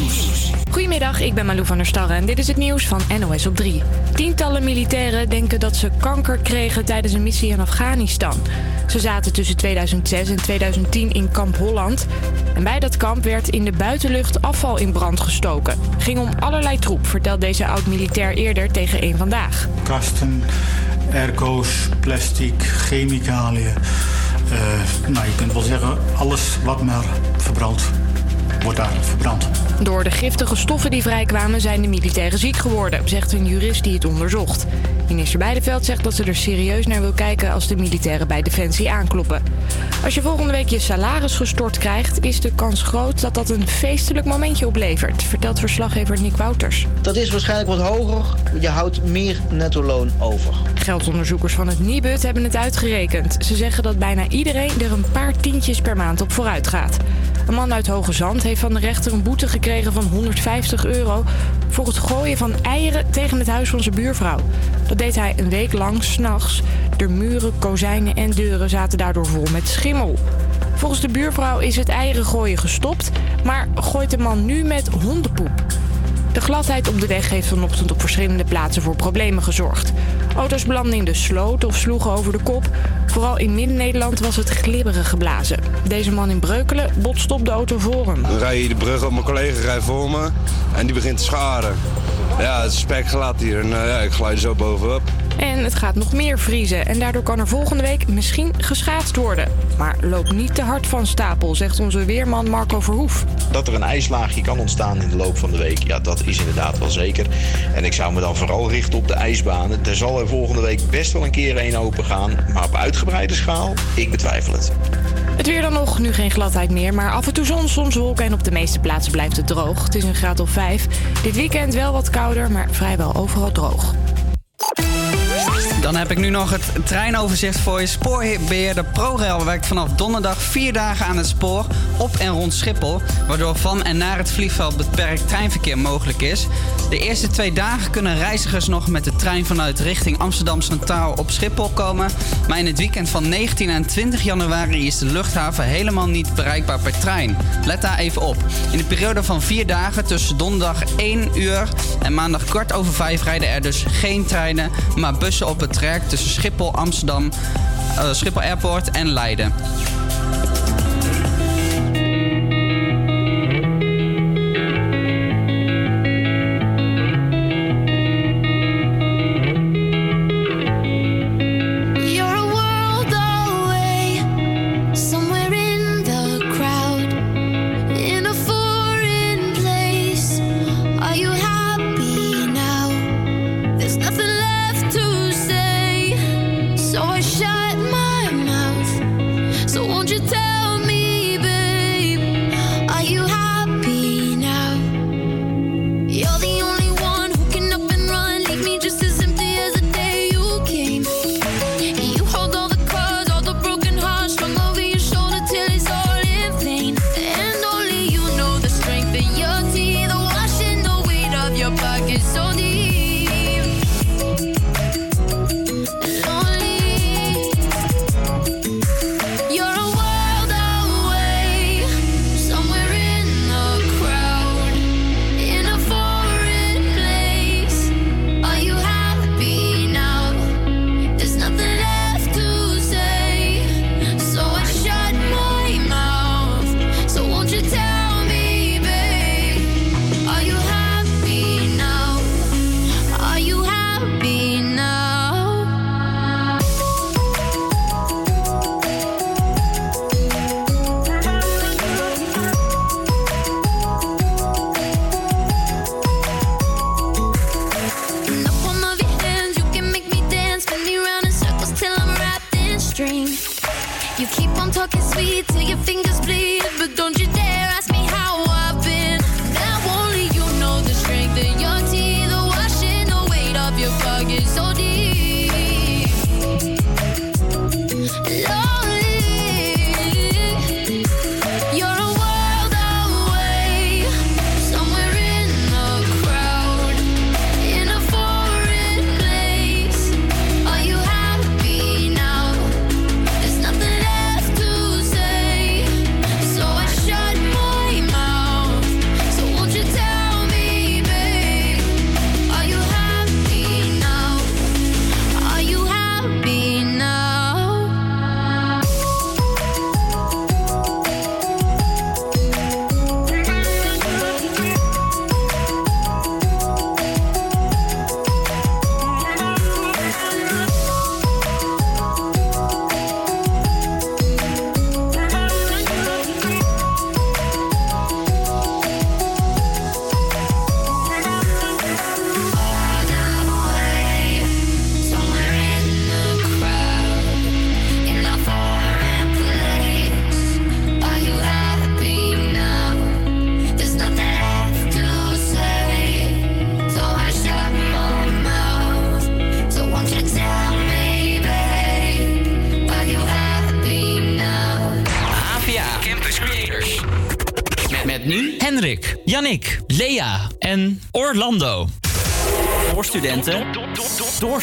Nieuws. Goedemiddag, ik ben Malou van der Starre en dit is het nieuws van NOS op 3. Tientallen militairen denken dat ze kanker kregen tijdens een missie in Afghanistan. Ze zaten tussen 2006 en 2010 in kamp Holland. En bij dat kamp werd in de buitenlucht afval in brand gestoken. Ging om allerlei troep, vertelt deze oud-militair eerder tegen één vandaag. Kasten, airco's, plastic, chemicaliën. Uh, nou, je kunt wel zeggen, alles wat maar verbrandt, wordt daar verbrand. Door de giftige stoffen die vrijkwamen zijn de militairen ziek geworden, zegt een jurist die het onderzocht. Minister Beideveld zegt dat ze er serieus naar wil kijken als de militairen bij Defensie aankloppen. Als je volgende week je salaris gestort krijgt, is de kans groot dat dat een feestelijk momentje oplevert, vertelt verslaggever Nick Wouters. Dat is waarschijnlijk wat hoger. Je houdt meer netto loon over. Geldonderzoekers van het Nibud hebben het uitgerekend. Ze zeggen dat bijna iedereen er een paar tientjes per maand op vooruit gaat. Een man uit Hoge Zand heeft van de rechter een boete gekregen van 150 euro voor het gooien van eieren tegen het huis van zijn buurvrouw. Dat deed hij een week lang s'nachts. De muren, kozijnen en deuren zaten daardoor vol met schimmel. Volgens de buurvrouw is het eieren gooien gestopt, maar gooit de man nu met hondenpoep. De gladheid op de weg heeft vanochtend op verschillende plaatsen voor problemen gezorgd. Auto's belanden in de sloot of sloegen over de kop. Vooral in Midden-Nederland was het glibberig geblazen. Deze man in Breukelen botst op de auto voor hem. Dan rij je de brug op, mijn collega rijdt voor me en die begint te scharen. Ja, het is spekglad hier en uh, ja, ik glijd zo bovenop. En het gaat nog meer vriezen en daardoor kan er volgende week misschien geschaatst worden. Maar loop niet te hard van stapel, zegt onze weerman Marco Verhoef. Dat er een ijslaagje kan ontstaan in de loop van de week, ja, dat is inderdaad wel zeker. En ik zou me dan vooral richten op de ijsbanen. Er zal er volgende week best wel een keer een open gaan, maar op uitgebreide schaal, ik betwijfel het. Het weer dan nog, nu geen gladheid meer, maar af en toe zon, soms wolken en op de meeste plaatsen blijft het droog. Het is een graad of 5. Dit weekend wel wat kouder, maar vrijwel overal droog. Dan heb ik nu nog het treinoverzicht voor je. Spoorbeheerder ProRail werkt vanaf donderdag vier dagen aan het spoor op en rond Schiphol, waardoor van en naar het vliegveld beperkt treinverkeer mogelijk is. De eerste twee dagen kunnen reizigers nog met de trein vanuit richting Amsterdam Centraal op Schiphol komen. Maar in het weekend van 19 en 20 januari is de luchthaven helemaal niet bereikbaar per trein. Let daar even op. In de periode van vier dagen tussen donderdag 1 uur en maandag kwart over vijf rijden er dus geen treinen, maar bussen op het traject tussen Schiphol, Amsterdam, uh, Schiphol Airport en Leiden.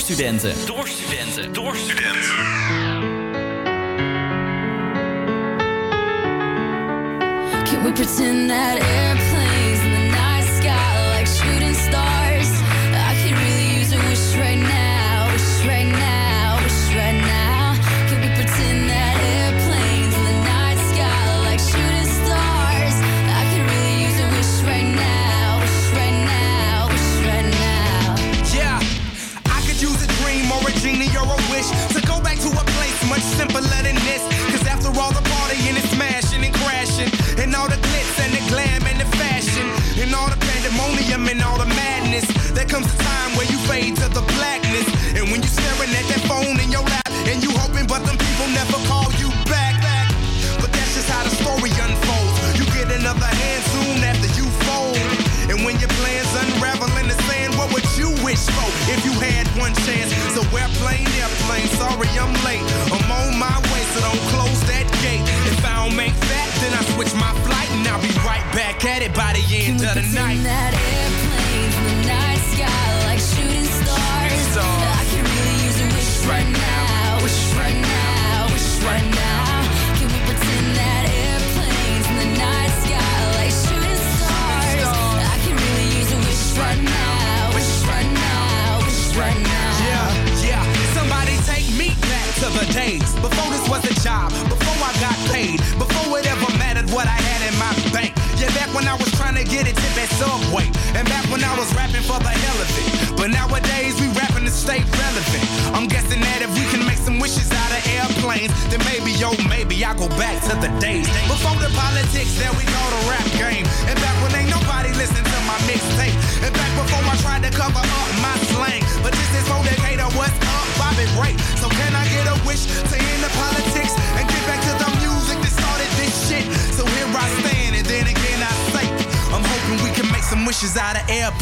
Studenten.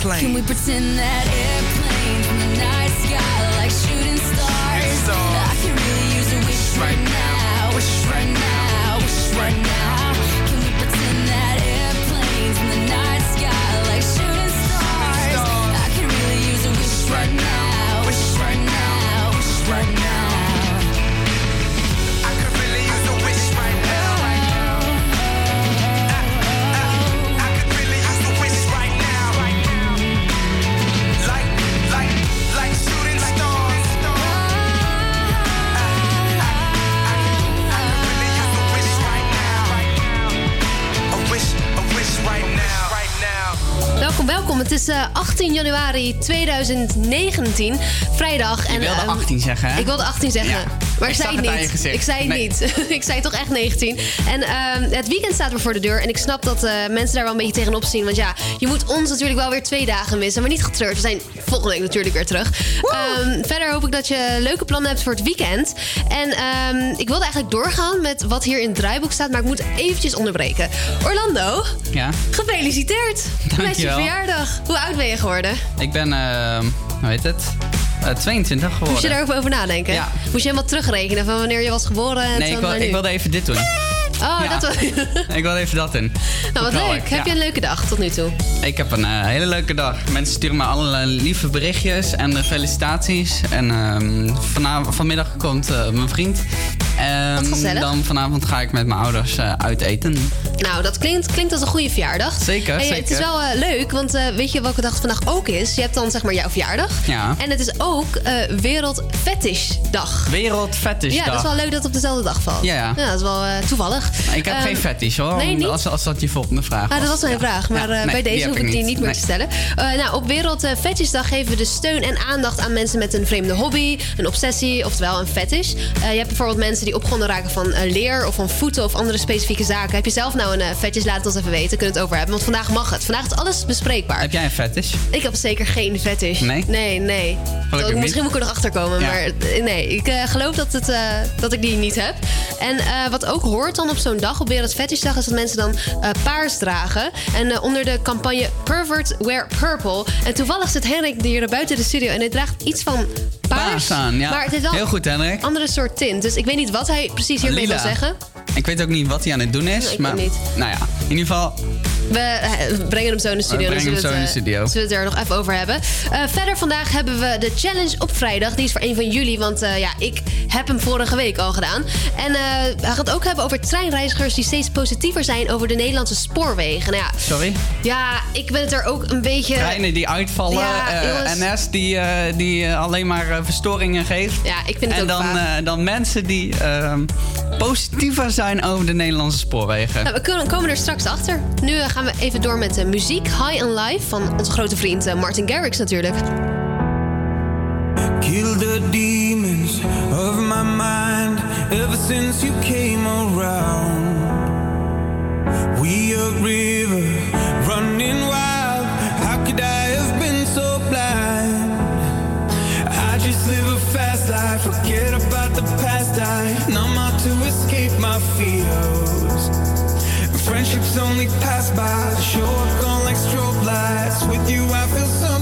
Out of airplanes. Can we pretend that airplanes is eh, 18 januari 2019, vrijdag. Je wilde 18 zeggen, hè? Ik wilde 18 zeggen. Ja. Maar Ik ik, zei het niet. Ik zei het Nee. niet. ik zei toch echt 19. En ehm, het weekend staat weer voor de deur. En ik snap dat eh, mensen daar wel een beetje tegenop zien. Want ja, je moet ons natuurlijk wel weer twee dagen missen. Maar niet getreurd. We zijn volgende week natuurlijk weer terug. Ehm, verder hoop ik dat je leuke plannen hebt voor het weekend. En ehm, ik wilde eigenlijk doorgaan met wat hier in het draaiboek staat. Maar ik moet eventjes onderbreken. Orlando, Ja, gefeliciteerd. Met je verjaardag. Hoe oud ben je geworden? ik ben, eh, hoe heet het? Eh, 22 geworden. Moest je daar ook over nadenken? Ja. Moest je helemaal terugrekenen van wanneer je was geboren? En Nee, ik, wil, ik wilde even dit doen. Oh, Ja. dat was... Ik wilde even dat in. nou, wat leuk. ik- Heb je een leuke dag tot nu toe? Ik heb een eh, hele leuke dag. Mensen sturen me allerlei lieve berichtjes en eh, felicitaties. En ehm, vanavond, vanmiddag komt eh, mijn vriend. En gezellig. dan vanavond ga ik met mijn ouders eh, uit eten. Nou, dat klinkt, klinkt als een goede verjaardag. Zeker, Hey, Het zeker. is wel eh, leuk, want eh, weet je welke dag het vandaag ook is? Je hebt dan zeg maar jouw verjaardag. Ja. En het is ook Wereld Fetish Dag. Wereld Fetish Ja, dat is wel leuk dat het op dezelfde dag valt. Ja, ja. dat is wel toevallig. Ik heb Ehm, geen fetish hoor. Nee, niet? Als, als dat je volgende vraag Ah, dat was mijn Ja. vraag, maar Ja, nee, bij deze hoef ik die niet meer Nee. te stellen. Nou, op Wereld eh, Fetishdag geven we de steun en aandacht aan mensen met een vreemde hobby, een obsessie, oftewel een fetish. Je hebt bijvoorbeeld mensen die opgewonden raken van eh, leer of van voeten of andere specifieke zaken. Heb je zelf nou een eh, fetish? Laat het ons even weten, kunnen we het over hebben. Want vandaag mag het. Vandaag is alles bespreekbaar. Heb jij een fetish? Ik heb zeker geen fetish. Nee? Nee, nee. Gelukkig Misschien niet. moet ik er nog achter komen, Ja. maar eh, nee. Ik geloof dat, het, dat ik die niet heb. En wat ook hoort dan op zo'n dag, op Wereld Fetishdag, is dat mensen dan paars dragen. En onder de campagne Pervert Wear Purple. En toevallig zit Henrik hier buiten de studio en hij draagt iets van paars. Paars aan, ja. Maar het wel Heel goed, Henrik. een andere soort tint. Dus ik weet niet wat hij precies hiermee wil zeggen. Ik weet ook niet wat hij aan het doen is. Ik maar, niet. Nou ja, in ieder geval, We eh, brengen hem zo in de studio. We dan brengen hem we zo in de eh, studio. Zullen we het er nog even over hebben. Eh, verder vandaag hebben we de challenge op vrijdag. Die is voor een van jullie, want ja, ik heb hem vorige week al gedaan. En eh hij gaat het ook hebben over treinreizigers die steeds positiever zijn over de Nederlandse spoorwegen. Nou ja, Sorry? ja, ik ben het er ook een beetje... Treinen die uitvallen. Ja. NS die, die alleen maar verstoringen geeft. Ja, ik vind het en ook dan, dan mensen die eh, positiever zijn over de Nederlandse spoorwegen. Nou, we komen er straks achter. Nu gaan we even door met de muziek High and Live van onze grote vriend eh, Martin Garrix natuurlijk. Kill the demons of my mind ever since you came around. We a river running wild. How could I have been so blind? I just live a fast life, forget about the past. I numb out to escape my fears. Friendships only pass by, show up gone like strobe lights. With you, I feel something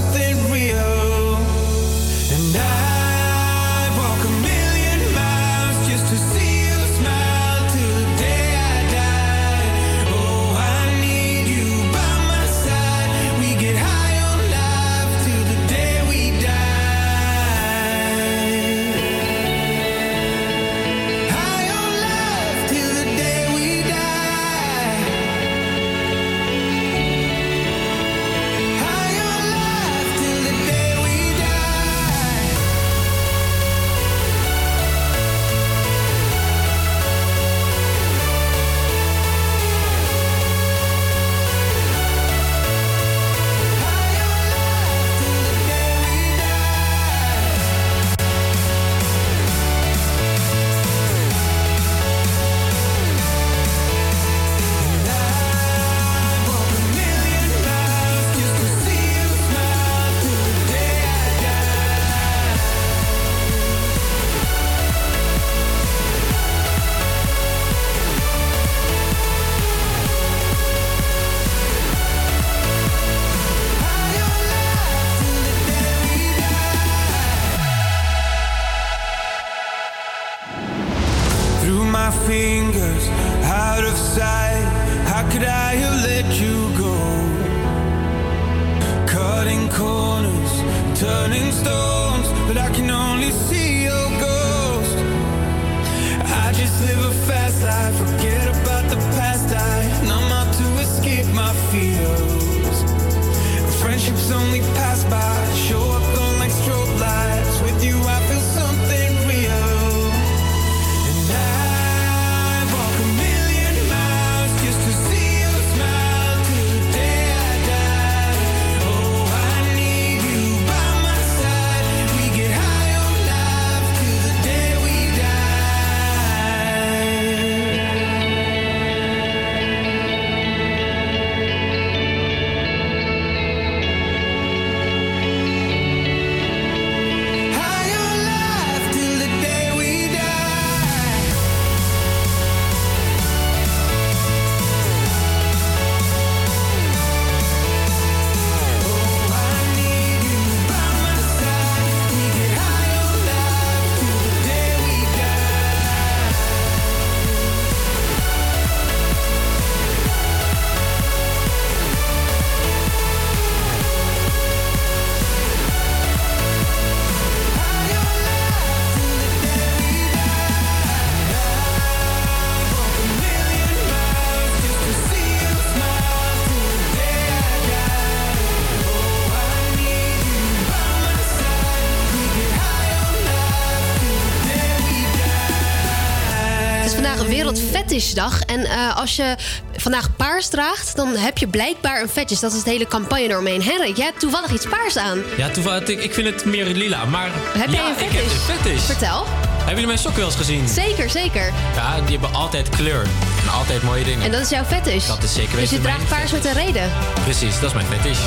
En eh, als je vandaag paars draagt, dan heb je blijkbaar een fetish. Dat is het hele campagne doorheen. Henrik, jij hebt toevallig iets paars aan. Ja, toevallig, ik, ik vind het meer lila, maar... Heb jij ja, ik heb fetish? een fetish. Vertel. Hebben jullie mijn sokken wel eens gezien? Zeker, zeker. Ja, die hebben altijd kleur. En altijd mooie dingen. En dat is jouw fetish. Dat is zeker Dus weten je mijn draagt paars met een reden. Precies, dat is mijn fetish.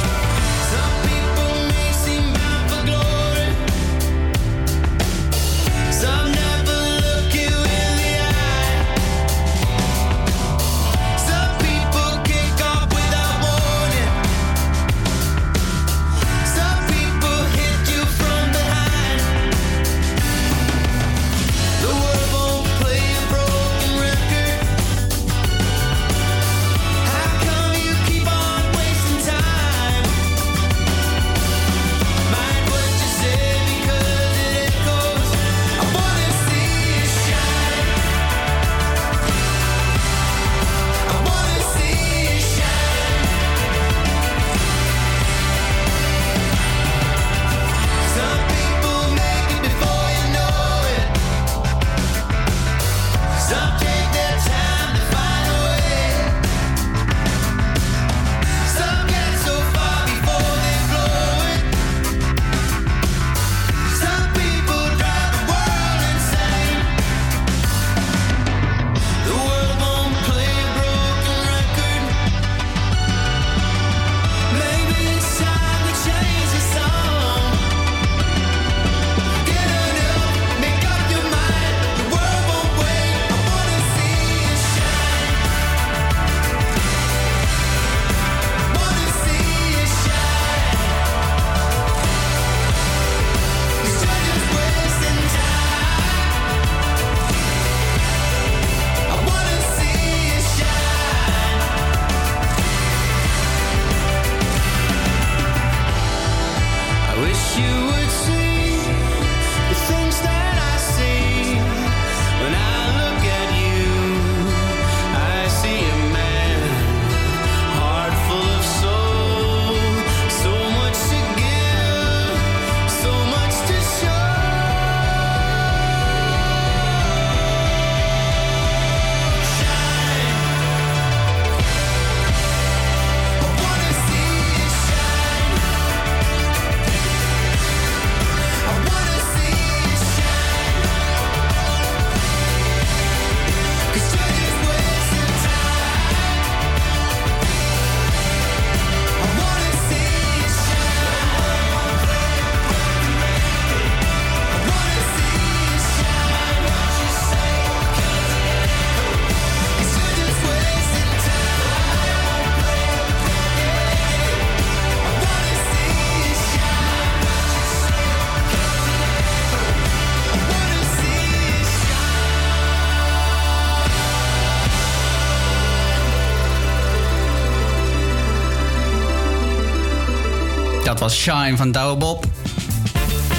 Shine van Douwe Bob.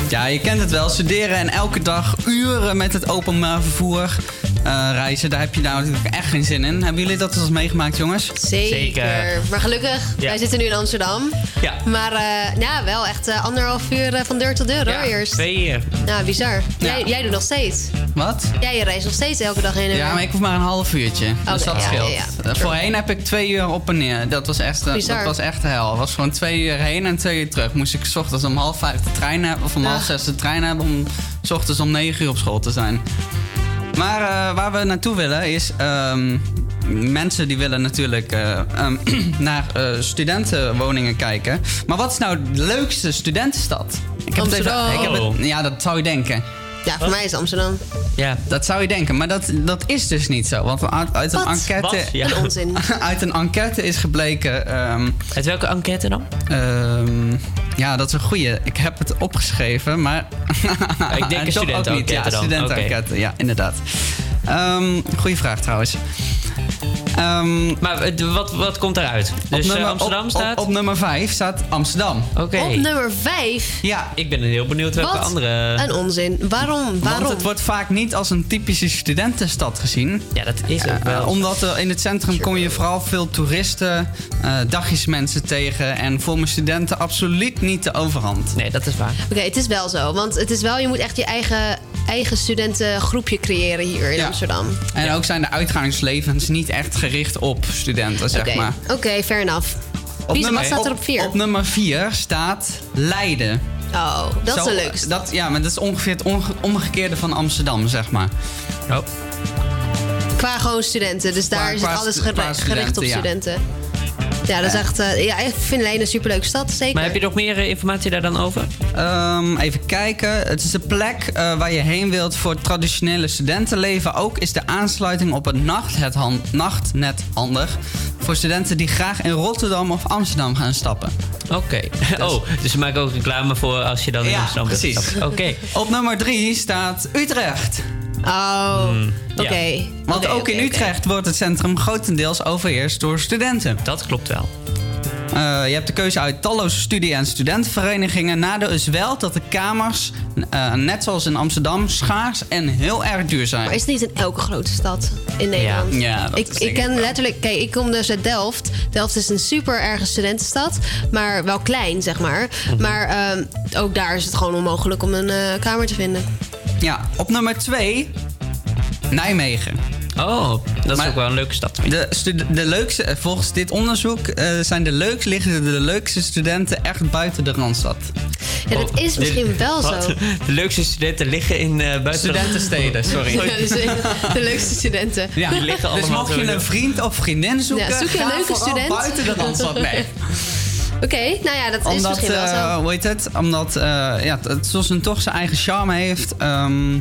Ja, je kent het wel. Studeren en elke dag uren met het openbaar vervoer reizen. Daar heb je nou natuurlijk echt geen zin in. Hebben jullie dat eens meegemaakt, jongens? Zeker. Maar gelukkig, Ja. wij zitten nu in Amsterdam. Ja. Maar eh, ja, wel echt eh, anderhalf uur eh, van deur tot deur hoor, eerst. Twee uur. Nou, bizar. Jij, jij doet nog steeds. Wat? Jij je reist nog steeds elke dag heen en Ja, maar ik hoef maar een half uurtje. Dus Oké, dat ja, scheelt. ja, ja. Eh, Voorheen heb ik twee uur op en neer. Dat was echt, eh, Bizar. dat was echt de hel. Het was gewoon twee uur heen en twee uur terug. Moest ik 's ochtends om half vijf de trein hebben, of om Ja. half zes de trein hebben om 's ochtends om negen uur op school te zijn. Maar eh, waar we naartoe willen is. ehm, mensen die willen natuurlijk eh, ehm, naar eh, studentenwoningen kijken. Maar wat is nou de leukste studentenstad? Ik heb het even- ik heb het- ja, dat zou je denken. Ja, voor mij is Amsterdam. Ja. Dat zou je denken, maar dat, dat is dus niet zo. Want uit, uit een Wat? enquête. Wat? Ja. Een onzin. Uit een enquête is gebleken. ehm, Uit welke enquête dan? ehm, ja, dat is een goeie. Ik heb het opgeschreven, maar. Ik denk een Toch ook niet. studentenenquête Ja, studentenenquête. Ja, inderdaad. Ehm goeie vraag trouwens. Ehm, Maar wat, wat komt eruit? Dus eh, Amsterdam op, staat? Op, op nummer 5 staat Amsterdam. Oké. Op nummer 5. Ja. Ik ben heel benieuwd welke Wat andere... een onzin. Waarom? Waarom? Want het wordt vaak niet als een typische studentenstad gezien. Ja, dat is ook Eh, wel. omdat er in het centrum kom je vooral veel toeristen, eh dagjesmensen tegen. En vormen studenten absoluut niet de overhand. Nee, dat is waar. Oké, het is wel zo. Want het is wel, je moet echt je eigen, eigen studentengroepje creëren hier in Ja. Amsterdam. En ook zijn de uitgangslevens niet echt gericht op studenten, zeg maar. Oké, fair enough. Op Wie, nummer- wat staat er op 4? Op nummer 4 staat Leiden. Oh, dat is de leukste. Dat, ja, maar dat is ongeveer het onge- omgekeerde van Amsterdam, zeg maar. Oh. Qua gewoon studenten. Dus daar Qua- is alles gericht op studenten, ja. Ja, dat is echt... eh, ja, ik vind Leiden een superleuke stad, zeker. Maar heb je nog meer eh, informatie daar dan over? Ehm, even kijken. Het is een plek eh, waar je heen wilt voor het traditionele studentenleven. Ook is de aansluiting op het nachthethan- nachtnet handig. Voor studenten die graag in Rotterdam of Amsterdam gaan stappen. Oké. Oh, dus ze maken ook reclame voor als je dan in Ja, Amsterdam bent precies. Oké. Op nummer 3 staat Utrecht. Oh, Hmm, oké. Want ook in. Utrecht wordt het centrum grotendeels overheerst door studenten. Dat klopt wel. Eh, je hebt de keuze uit talloze studie- en studentenverenigingen. Nadeel is wel dat de kamers, eh, net zoals in Amsterdam, schaars en heel erg duur zijn. Maar is het niet in elke grote stad in Nederland? Ja, dat ik, is ik ken wel. letterlijk... Kijk, ik kom dus uit Delft. Delft is een super erge studentenstad. Maar wel klein, zeg maar. Mhm. Maar ehm, ook daar is het gewoon onmogelijk om een eh, kamer te vinden. Ja, op nummer 2 Nijmegen. Oh, dat is Maar- ook wel een leuke stad. De, de leukste, eh, volgens dit onderzoek eh, zijn de leukste, liggen de leukste studenten echt buiten de Randstad. Ja, dat is misschien wel Wat? zo. De leukste studenten liggen in eh buiten... Studentensteden, sorry. Ja, dus, de leukste studenten. Ja, Die liggen dus allemaal mocht je een vriend of vriendin zoeken, Ja, zoek je een ga leuke student? buiten de Randstad. Nee. Oké, nou ja, dat is misschien wel eh, zo. hoe heet het? Omdat eh, ja, het Zossen toch zijn eigen charme heeft. ehm,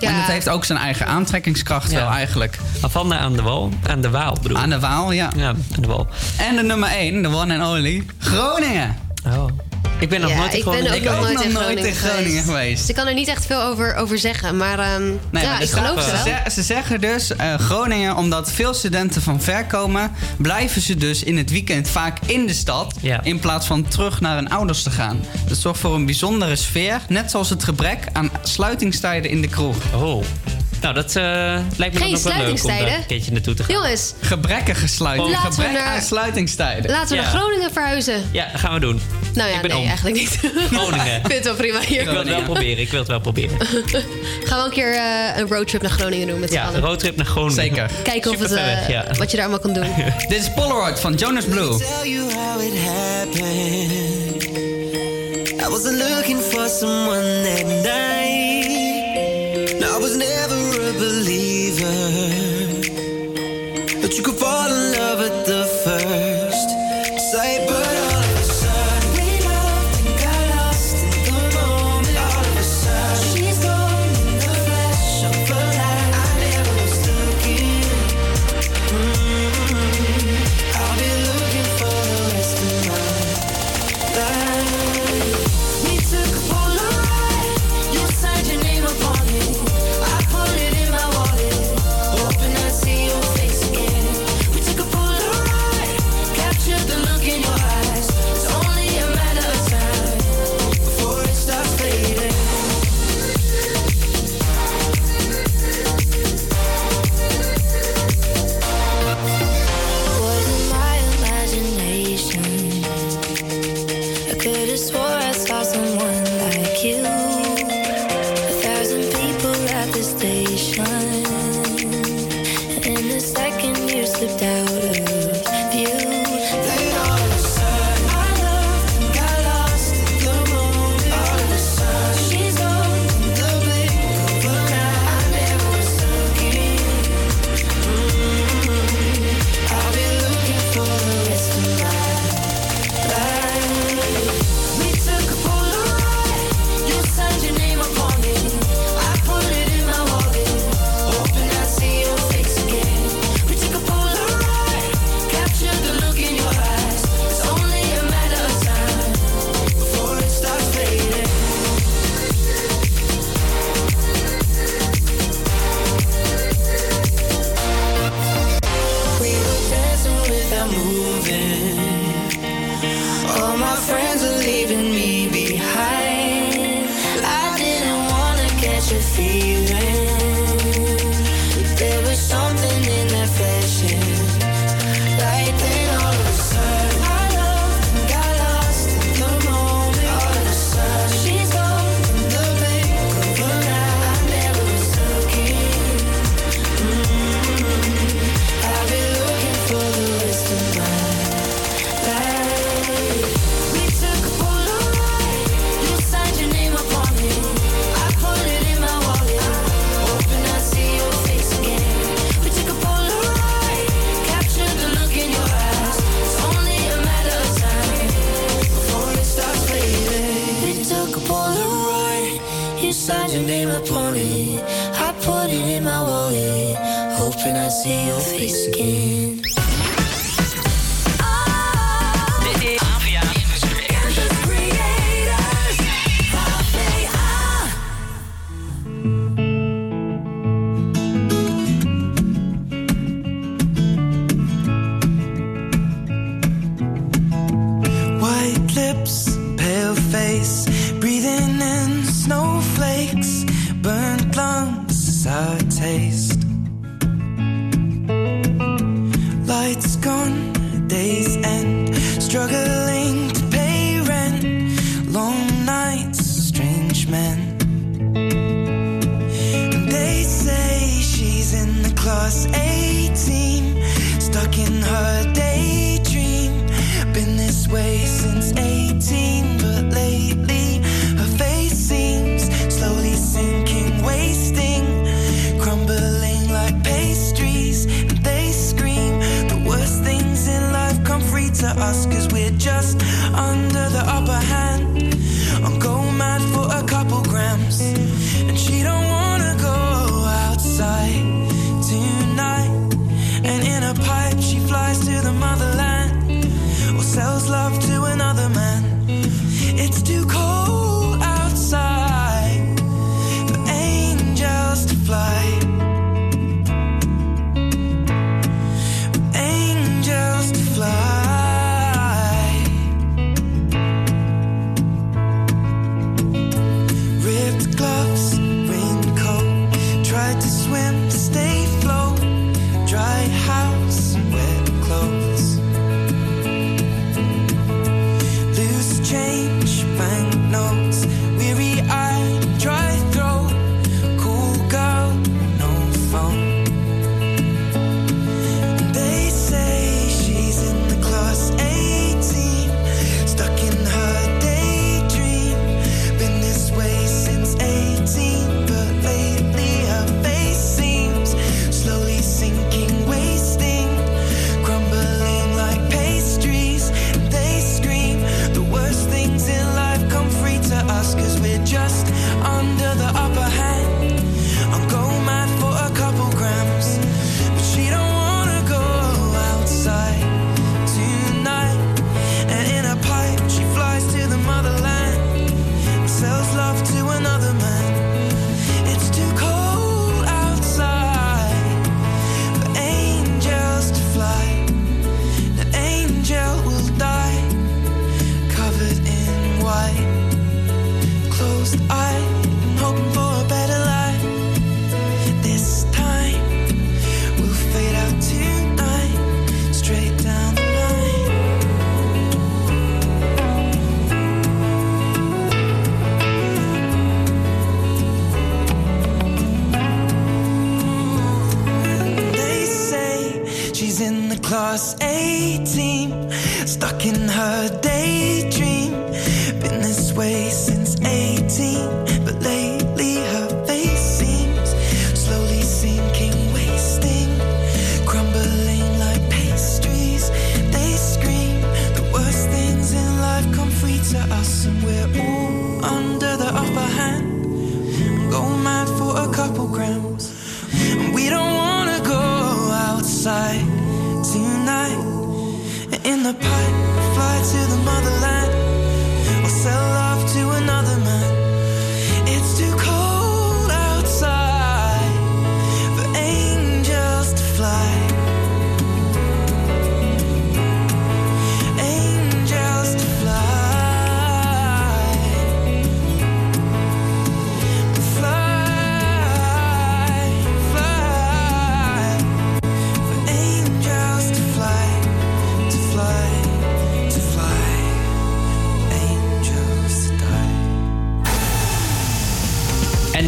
Ja. En het heeft ook zijn eigen aantrekkingskracht Ja. wel eigenlijk. Avanda aan de wal. Aan de Waal bedoel ik. Aan de Waal, ja. Ja, aan de wal. En de nummer 1, de one and only, Groningen. Oh. Ik ben nog Ja, nooit in ik ben Groningen ook Ik nog ook nooit nog in nooit Groningen, in Groningen geweest. Dus ik kan er niet echt veel over, over zeggen. Maar ehm, Nee, ja, maar ik geloof wel. Ze, wel. ze- ze zeggen dus, eh, Groningen, omdat veel studenten van ver komen, blijven ze dus in het weekend vaak in de stad. Ja. In plaats van terug naar hun ouders te gaan. Dat zorgt voor een bijzondere sfeer, net zoals het gebrek aan sluitingstijden in de kroeg. Oh. Nou, dat eh, lijkt me Geen dan ook wel leuk om daar sluitingstijden? een keertje naartoe te gaan. Jongens, Gebrekkige sluiting, Laten we gebrek naar- aan sluitingstijden. laten we Ja. naar Groningen verhuizen. Ja, dat gaan we doen. Nou ja, Ik ben nee, om. eigenlijk niet. Groningen. ik vind het wel prima Ik wil hier. het wel proberen. Ik wil het wel proberen. Gaan we een keer eh, een roadtrip naar Groningen doen met z'n Ja, allen. een roadtrip naar Groningen. Zeker. Kijken of Super het, eh, weg, ja. wat je daar allemaal kan doen. Dit is Polaroid van Jonas Blue. tell you how it happened. I wasn't looking for someone that night. Lights gone, days end, struggling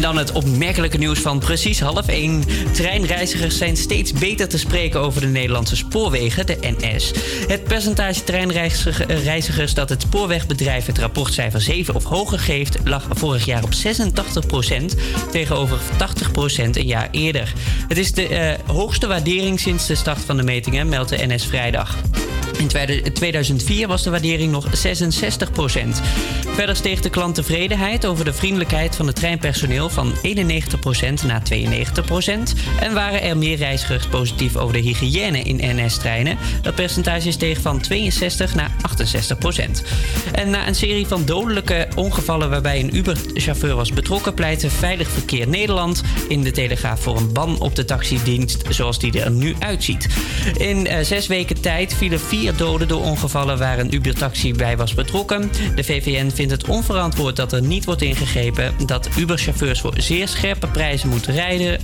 dan het opmerkelijke nieuws van precies half 1. Treinreizigers zijn steeds beter te spreken over de Nederlandse spoorwegen, de NS. Het percentage treinreizigers dat het spoorwegbedrijf het rapportcijfer 7 of hoger geeft, lag vorig jaar op 86% tegenover 80% een jaar eerder. Het is de eh, hoogste waardering sinds de start van de metingen, meldt de NS vrijdag. In tweede- 2004 was de waardering nog 66% Verder steeg de klanttevredenheid over de vriendelijkheid van het treinpersoneel van 91% naar 92% En waren er meer reizigers positief over de hygiëne in NS-treinen. Dat percentage steeg van 62 naar 68% En na een serie van dodelijke ongevallen waarbij een Uber-chauffeur was betrokken, pleitte Veilig Verkeer Nederland in de Telegraaf voor een ban op de taxidienst zoals die er nu uitziet. In eh, zes weken tijd vielen vier doden door ongevallen waar een Uber-taxi bij was betrokken. De VVN vindt het onverantwoord dat er niet wordt ingegrepen dat Uber-chauffeurs voor zeer scherpe prijzen moeten rijden.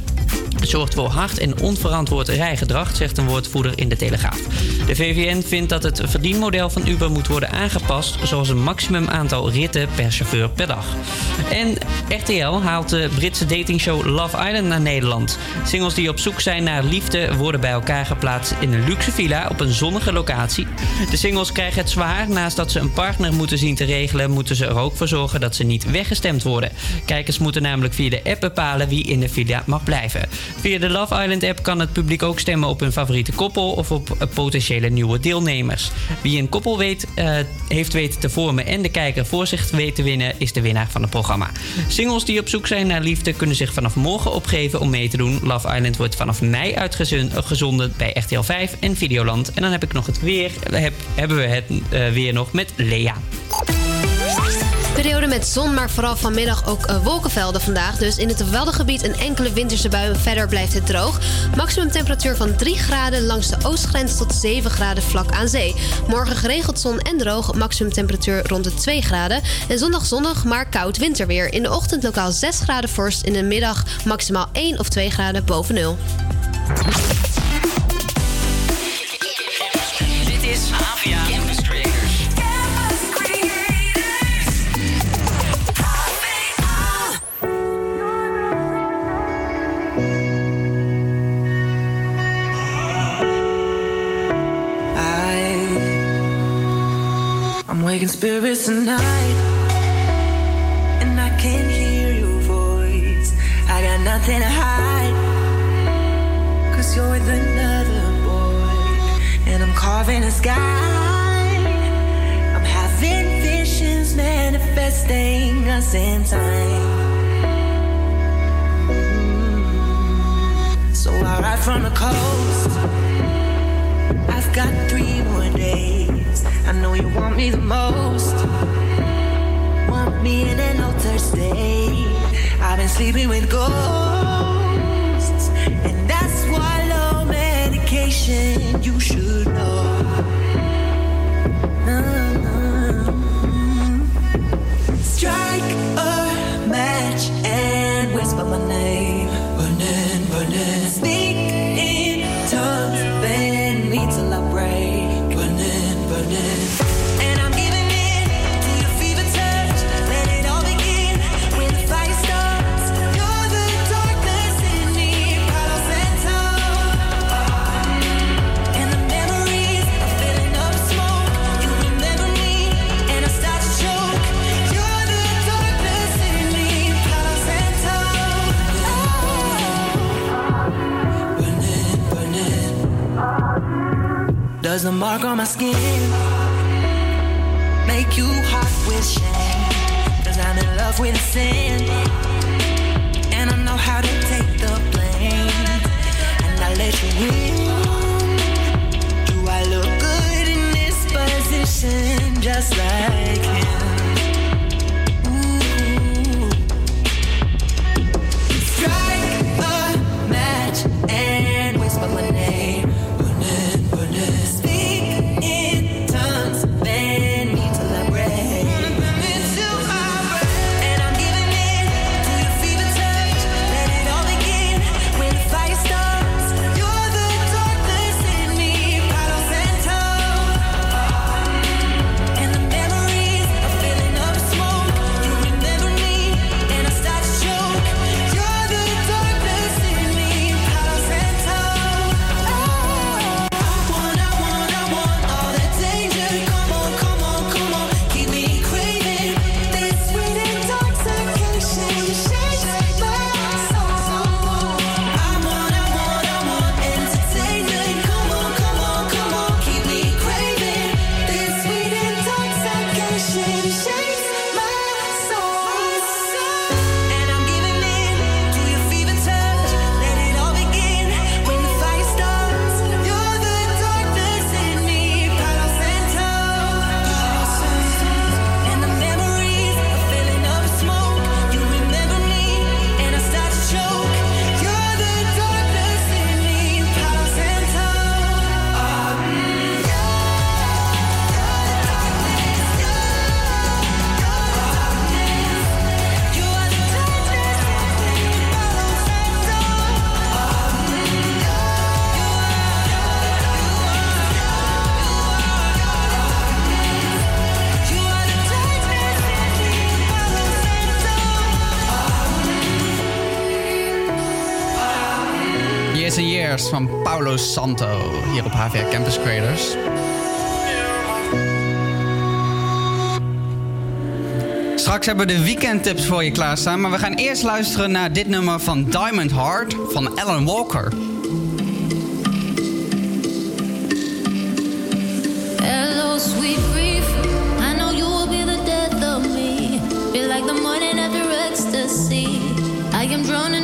Zorgt voor hard en onverantwoord rijgedrag, zegt een woordvoerder in de Telegraaf. De VVN vindt dat het verdienmodel van Uber moet worden aangepast, zoals een maximum aantal ritten per chauffeur per dag. En RTL haalt de Britse datingshow Love Island naar Nederland. Singles die op zoek zijn naar liefde worden bij elkaar geplaatst in een luxe villa op een zonnige locatie. De singles krijgen het zwaar. Naast dat ze een partner moeten zien te regelen, moeten ze er ook voor zorgen dat ze niet weggestemd worden. Kijkers moeten namelijk via de app bepalen wie in de villa mag blijven. Via de Love Island app kan het publiek ook stemmen op hun favoriete koppel of op eh, potentiële nieuwe deelnemers. Wie een koppel weet, eh, heeft weten te vormen en de kijker voor zich weet te winnen, is de winnaar van het programma. Singles die op zoek zijn naar liefde kunnen zich vanaf morgen opgeven om mee te doen. Love Island wordt vanaf mei uitgezonden bij RTL 5 en Videoland. En dan heb ik nog het weer, heb, hebben we het eh, weer nog met Lea. Periode met zon, maar vooral vanmiddag ook eh, wolkenvelden vandaag. Dus in het Waddengebied een enkele winterse bui. Verder blijft het droog. Maximum temperatuur van 3 graden langs de oostgrens tot 7 graden vlak aan zee. Morgen geregeld zon en droog. Maximum temperatuur rond de 2 graden. En zondag zonnig, maar koud winterweer. In de ochtend lokaal 6 graden vorst. In de middag maximaal 1 of 2 graden boven nul. Spirits tonight, and I can hear your voice. I got nothing to hide, cause you're with another boy, and I'm carving a sky. I'm having visions manifesting us in time. So I ride from the coast. Got three more days. I know you want me the most. Want me in an altered state. I've been sleeping with ghosts. And that's why low medication you should know. Strike mark on my skin. Make you hot with shame. Cause I'm in love with sin. And I know how to take the blame. And I let you in. Do I look good in this position? Just like him. Santo hier op HVR Campus Creators. Straks hebben we de weekendtips voor je klaarstaan, maar we gaan eerst luisteren naar dit nummer van Diamond Heart van Alan Walker. Hello, sweet grief. I know you will be the death of me. Feel like the morning after ecstasy. I am drowning.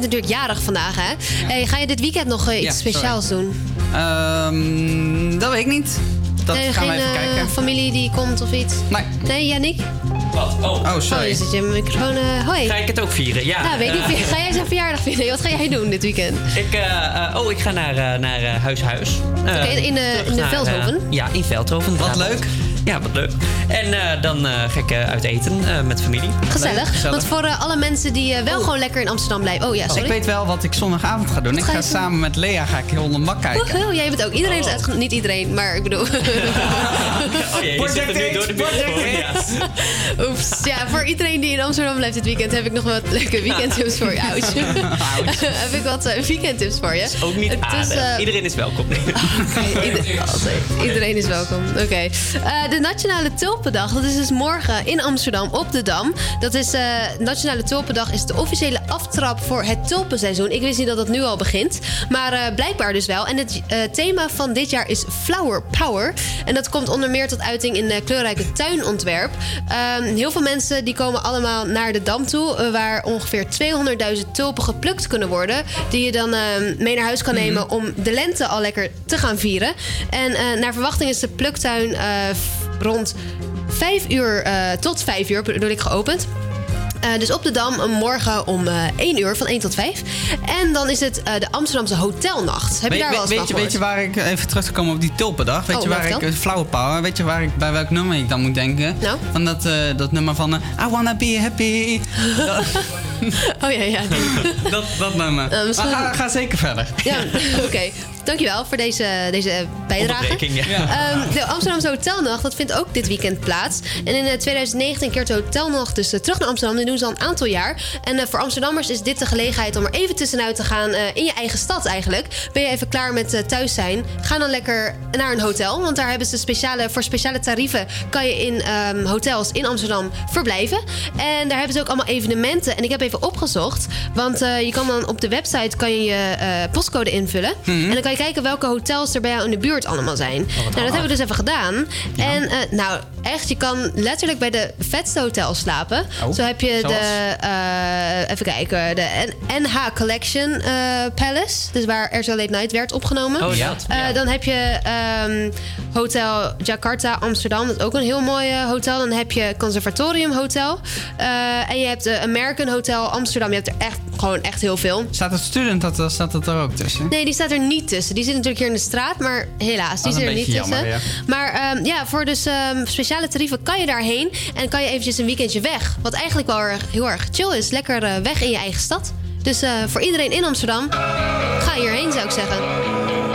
Bent natuurlijk jarig vandaag, hè? Hey, ga je dit weekend nog eh, iets Ja, sorry. speciaals doen? Ehm, dat weet ik niet. Dat nee, gaan geen we even eh, kijken. familie die komt of iets? Nee. Nee, Yannick? Wat? Oh. Oh, Oh, sorry. je zit je microfoon... eh, hoi. Ga ik het ook vieren? Ja. Nou, weet ik niet. Ga jij zijn verjaardag vieren? Wat ga jij doen dit weekend? Ik, oh, ik ga naar, naar eh, Huis Huis. Oké, in in de naar, Veldhoven? ja, in Veldhoven. Wat leuk. Ja, wat leuk. En eh, dan eh, ga ik eh, uit eten eh, met familie. Gezellig. gezellig. Want voor alle mensen die wel gewoon lekker in Amsterdam blijven... Oh ja, sorry. Ik weet wel wat ik zondagavond ga doen. Ik ga ga je doen? samen met Lea ga ik Holland Mak kijken. Woehoe, jij bent ook. Iedereen is uitgenodigd. Niet iedereen, maar ik bedoel... Oh ja, je zit er nu door de microfoon. Oeps. Ja, voor iedereen die in Amsterdam blijft dit weekend... heb ik nog wat leuke weekendtips voor je. Ouch. heb ik wat eh, weekendtips voor je. Ook niet is, eh, Iedereen is welkom. Ieder- altijd. Iedereen is welkom. Oké. Eh, de Nationale Tulpendag, dat is dus morgen in Amsterdam op de Dam. Dat is, Nationale Tulpendag is de officiële aftrap voor het tulpenseizoen. Ik wist niet dat dat nu al begint. Maar blijkbaar dus wel. En het thema van dit jaar is Flower Power. En dat komt onder meer tot uiting in kleurrijke tuinontwerp. Ehm, heel veel mensen die komen allemaal naar de Dam toe... eh, waar ongeveer 200.000 tulpen geplukt kunnen worden... die je dan ehm, mee naar huis kan nemen om de lente al lekker te gaan vieren. En eh, naar verwachting is de pluktuin eh, rond 5 uur tot 5 uur bedoel ik geopend. Eh, dus op de Dam eh, morgen om eh 1 uur, van 1 tot 5. En dan is het de Amsterdamse Hotelnacht. Heb je daar wel eens weet, je, weet je waar ik even terug te komen op die tulpendag? Weet Oh, je waar ik flauwe power? Weet je waar ik bij welk nummer ik dan moet denken? Nou? Van dat, dat nummer van I wanna be happy. dat, Oh ja, ja. dat, dat nummer. Eh, misschien- Maar ga, ga zeker verder. Ja, oké. Dankjewel voor deze, deze bijdrage. Ja. Ehm, de Amsterdamse Hotelnacht, dat vindt ook dit weekend plaats. En in eh, 2019 keert de Hotelnacht dus eh, terug naar Amsterdam. Dat doen ze al een aantal jaar. En eh, voor Amsterdammers is dit de gelegenheid om er even tussenuit te gaan eh, in je eigen stad eigenlijk. Ben je even klaar met eh, thuis zijn? Ga dan lekker naar een hotel. Want daar hebben ze speciale, voor speciale tarieven kan je in ehm, hotels in Amsterdam verblijven. En daar hebben ze ook allemaal evenementen. En ik heb even opgezocht. Want eh, je kan dan op de website kan je, je eh, postcode invullen. Mhm. En dan kan je kijken welke hotels er bij jou in de buurt allemaal zijn. nou, dat hebben we dus even gedaan. En eh, nou, echt, je kan letterlijk bij de vetste hotels slapen. Oh, Zo heb je zoals? de, eh, even kijken, de NH Collection eh, Palace. Dus waar Er So Late Night werd opgenomen. Oh ja. Dan heb je ehm, Hotel Jakarta Amsterdam. Dat is ook een heel mooi hotel. Dan heb je Conservatorium Hotel. En je hebt de American Hotel Amsterdam. Je hebt er echt gewoon echt heel veel. Staat het student, dat, staat het er ook tussen? Nee, die staat er niet tussen. Die zit natuurlijk hier in de straat, maar helaas, die Dat zit er niet tussen. Maar ehm, ja, voor dus ehm, speciale tarieven kan je daarheen en kan je eventjes een weekendje weg. Wat eigenlijk wel erg, heel erg chill is. Lekker eh, weg in je eigen stad. Dus eh, voor iedereen in Amsterdam, ga hierheen zou ik zeggen.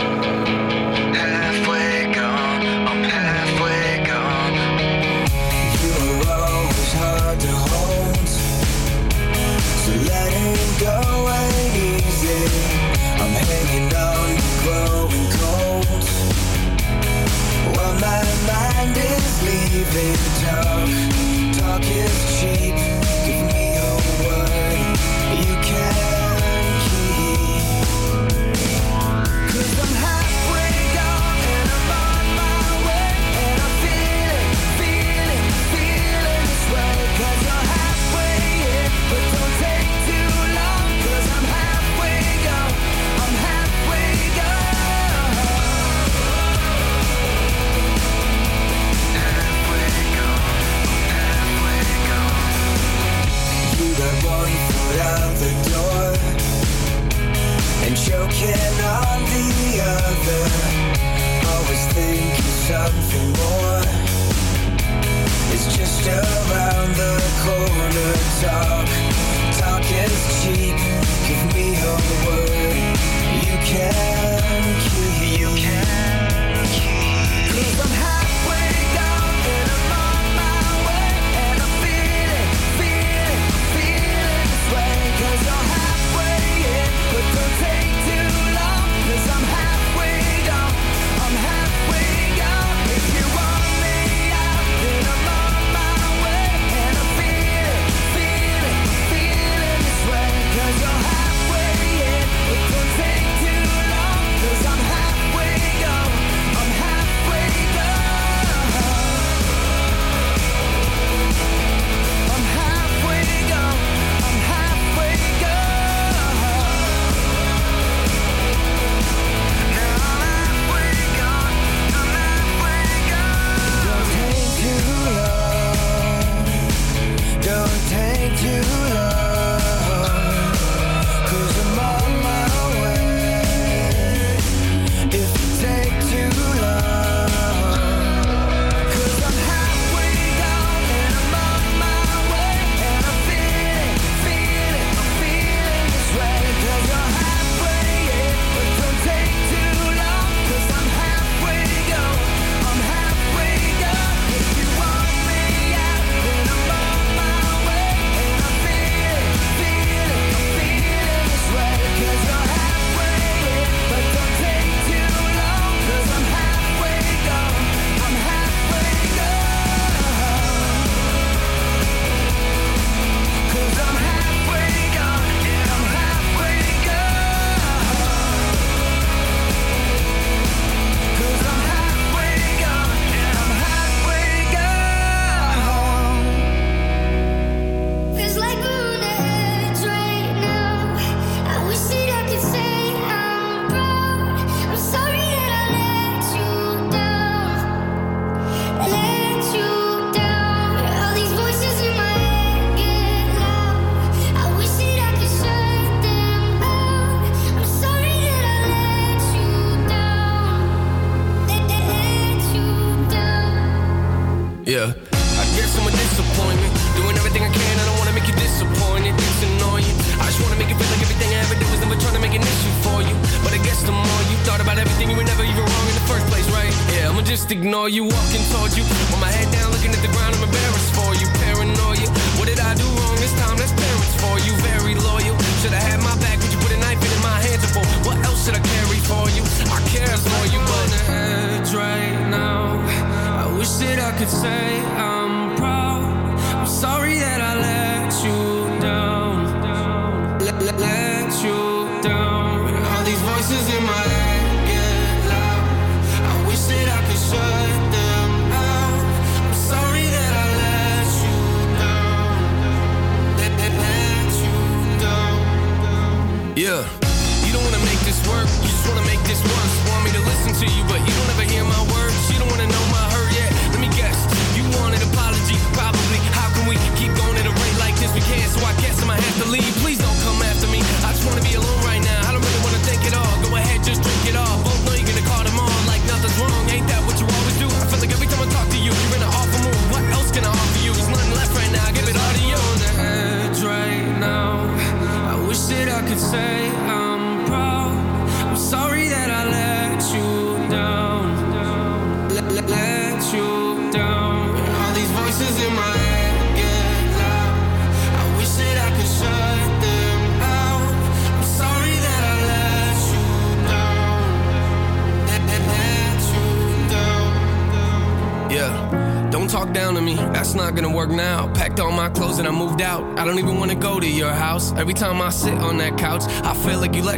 My mind is leaving. Talk, talk is cheap. Choking on the other. Always thinking something more is just around the corner. Talk, talk is cheap. Give me a word you can keep.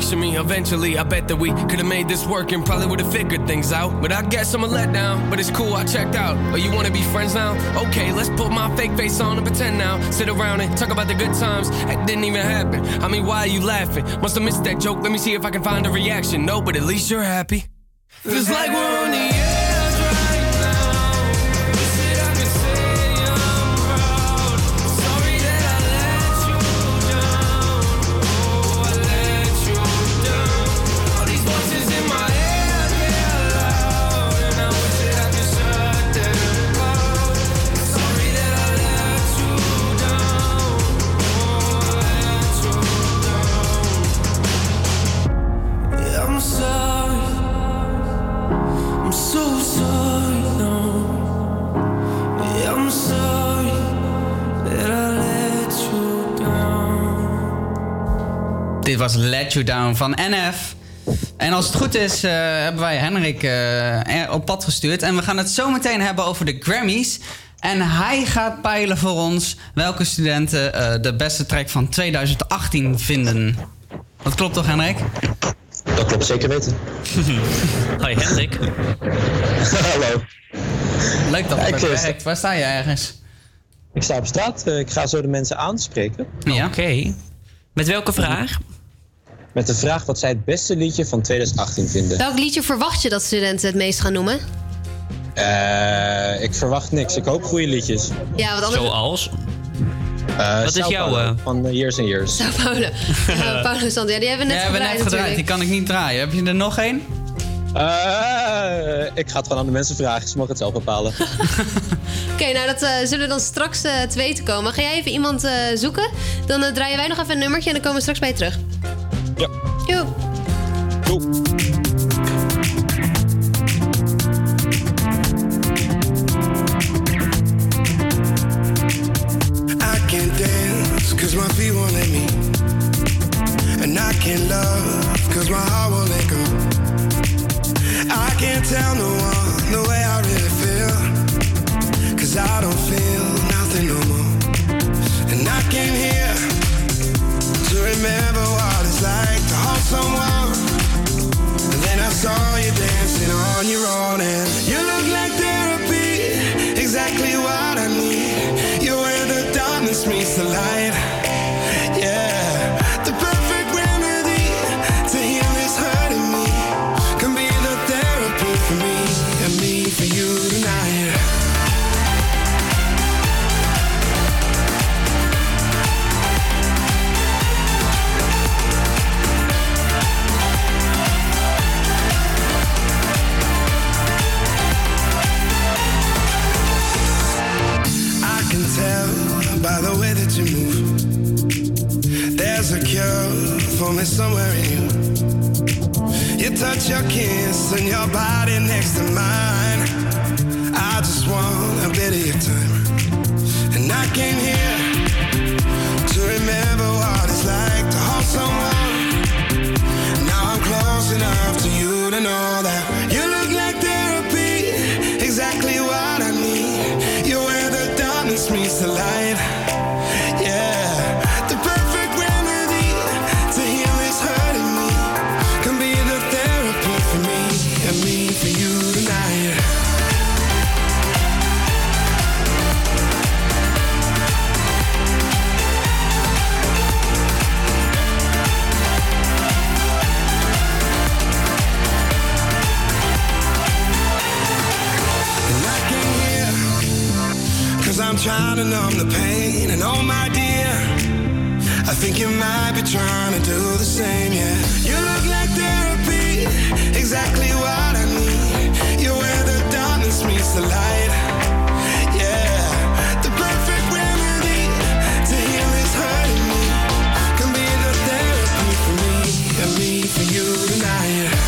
question me. Eventually, I bet that we could have made this work and probably would have figured things out. But I guess I'm a letdown. But it's cool, I checked out. Oh, you wanna be friends now? Okay, let's put my fake face on and pretend now. Sit around and talk about the good times. It didn't even happen. I mean, why are you laughing? Must have missed that joke. Let me see if I can find a reaction. No, but at least you're happy. Let You Down van NF. En als het goed is, eh, hebben wij Henrik eh, op pad gestuurd. En we gaan het zo meteen hebben over de Grammys. En hij gaat peilen voor ons welke studenten eh, de beste track van 2018 vinden. Dat klopt toch, Henrik? Dat klopt zeker weten. Hoi, Henrik. Hallo. Leuk dat het bent. Waar sta je ergens? Ik sta op straat. ik ga zo de mensen aanspreken. Oké. Met welke vraag? met de vraag wat zij het beste liedje van 2018 vinden. Welk liedje verwacht je dat studenten het meest gaan noemen? Uh, ik verwacht niks. Ik hoop goede liedjes. Ja, wat. Zoals? Uh, wat is jouw... Eh? Van Years and Years. Sao Paulo. Uh, Paulo Santo. Ja, die hebben we net ja, gedraaid. Die kan ik niet draaien. Heb je er nog één? ik ga het gewoon aan de mensen vragen. Ze mogen het zelf bepalen. Oké, nou dat zullen we dan straks te weten komen. Ga jij even iemand zoeken? Dan draaien wij nog even een nummertje en dan komen we straks bij je terug. Joep. Doei. Touch your kiss and your body next to mine. I just want a bit of your time. And I came here I'm trying to numb the pain. And oh my dear I think you might be trying to do the same, yeah. You look like therapy Exactly what I need. You're where the darkness meets the light Yeah. The perfect remedy To heal this hurting me. Can be the therapy for me And me for you tonight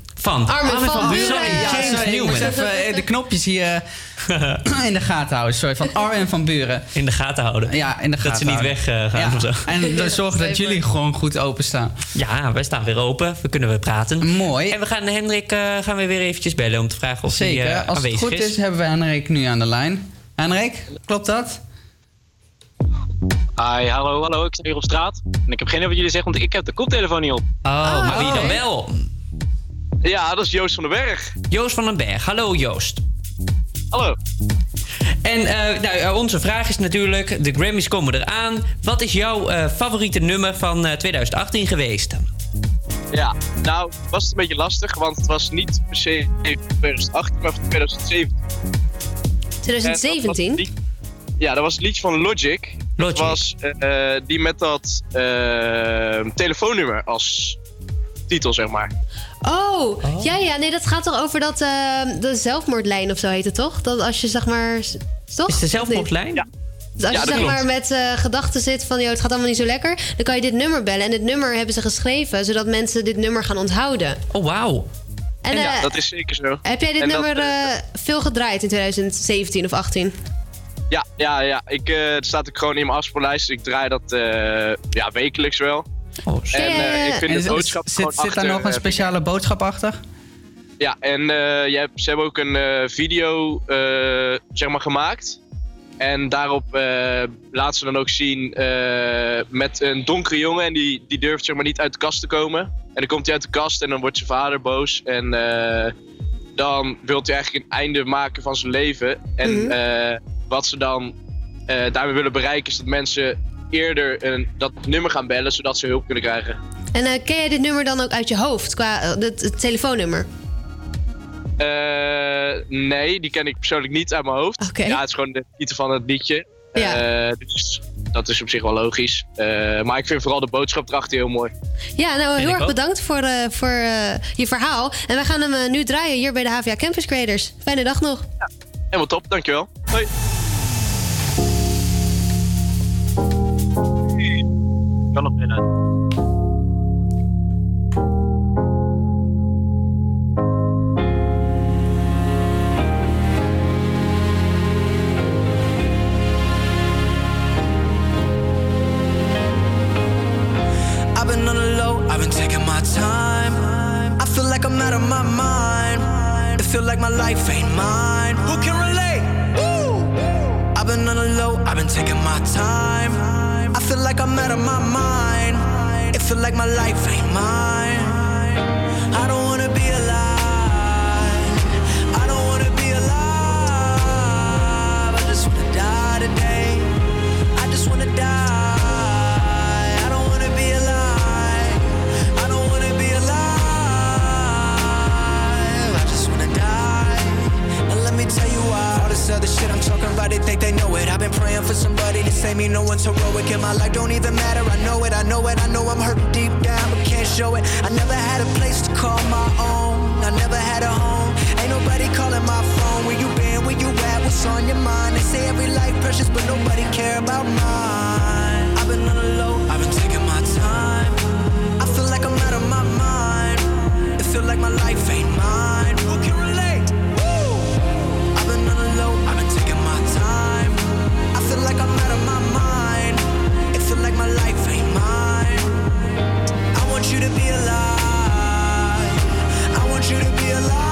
Van. Armin van Buren. Sorry, ja, James sorry, ik Newman. moest even eh, de knopjes hier eh, in de gaten houden. Sorry, van Armin van Buren. In de gaten houden. Ja, in de gaten Dat ze niet weggaan Ja, of zo. En dan zorgen dat jullie gewoon goed openstaan. Ja, wij staan weer open. We kunnen weer praten. Mooi. En we gaan Hendrik eh, gaan we weer eventjes bellen om te vragen of Zeker. hij eh, Als het goed is. is, hebben we Henrik nu aan de lijn. Henrik, klopt dat? Hi, hallo, hallo. Ik sta hier op straat. En ik heb geen idee wat jullie zeggen, want ik heb de koptelefoon niet op. Oh, maar wie dan wel? Ja, dat is Joost van den Berg. Joost van den Berg. Hallo Joost. Hallo. En eh, nou, eh, onze vraag is natuurlijk, de Grammys komen eraan. Wat is jouw eh, favoriete nummer van eh, 2018 geweest? Ja, nou was het een beetje lastig, want het was niet per se 2018, maar van 2017. 2017? En dat was het lied- Ja, dat was het liedje van Logic. Logic. Dat was eh, die met dat eh, telefoonnummer als titel, zeg maar. Oh, ja, ja. Nee, dat gaat toch over dat, eh, de zelfmoordlijn of zo heet het toch? Dat als je zeg maar... Toch? Is de zelfmoordlijn? Ja. Dus als Ja, je zeg klopt. maar met eh, gedachten zit van... joh, het gaat allemaal niet zo lekker... dan kan je dit nummer bellen. En dit nummer hebben ze geschreven... zodat mensen dit nummer gaan onthouden. Oh, wauw. En, ja, eh, dat is zeker zo. heb jij dit En dat, nummer eh, veel gedraaid in 2017 of 18? Ja, ja, ja. Ik, eh, het staat ook gewoon in mijn afspeellijst. Ik draai dat eh, ja, wekelijks wel. Oh, en eh, ik vind En de boodschap zit, gewoon zit daar nog een eh, speciale boodschap achter? Ja, en eh, je hebt, ze hebben ook een eh, video eh, zeg maar, gemaakt. En daarop eh laten ze dan ook zien eh, met een donkere jongen. En die, die durft zeg maar, niet uit de kast te komen. En dan komt hij uit de kast en dan wordt zijn vader boos. En eh, dan wil hij eigenlijk een einde maken van zijn leven. En Mhm. eh, wat ze dan eh, daarmee willen bereiken is dat mensen eerder een, dat nummer gaan bellen. Zodat ze hulp kunnen krijgen. En eh, ken jij dit nummer dan ook uit je hoofd? Qua eh, het, het telefoonnummer? Eh, nee, die ken ik persoonlijk niet uit mijn hoofd. Ja, het is gewoon de titel van het liedje. Ja. Dus dat is op zich wel logisch. Eh, maar ik vind vooral de boodschap erachter heel mooi. Ja, nou heel erg ook. bedankt voor, eh, voor eh, je verhaal. En wij gaan hem nu draaien hier bij de HVA Campus Creators. Fijne dag nog. Helemaal top, dankjewel. Hoi. Kan nog binnen. I've been on the low, I've been taking my time. I feel like I'm out of my mind. It feel like my life ain't mine. I'm talking about they think they know it. I've been praying for somebody to save me. No one's heroic in my life. Don't even matter. I know it. I know it. I know I'm hurting deep down, but can't show it. I never had a place to call my own. I never had a home. Ain't nobody calling my phone. Where you been? Where you at? What's on your mind? They say every life precious, but nobody care about mine. I've been on the low. I've been taking my time. I feel like I'm out of my mind. It feel like my life ain't mine. My life ain't mine. I want you to be alive. I want you to be alive.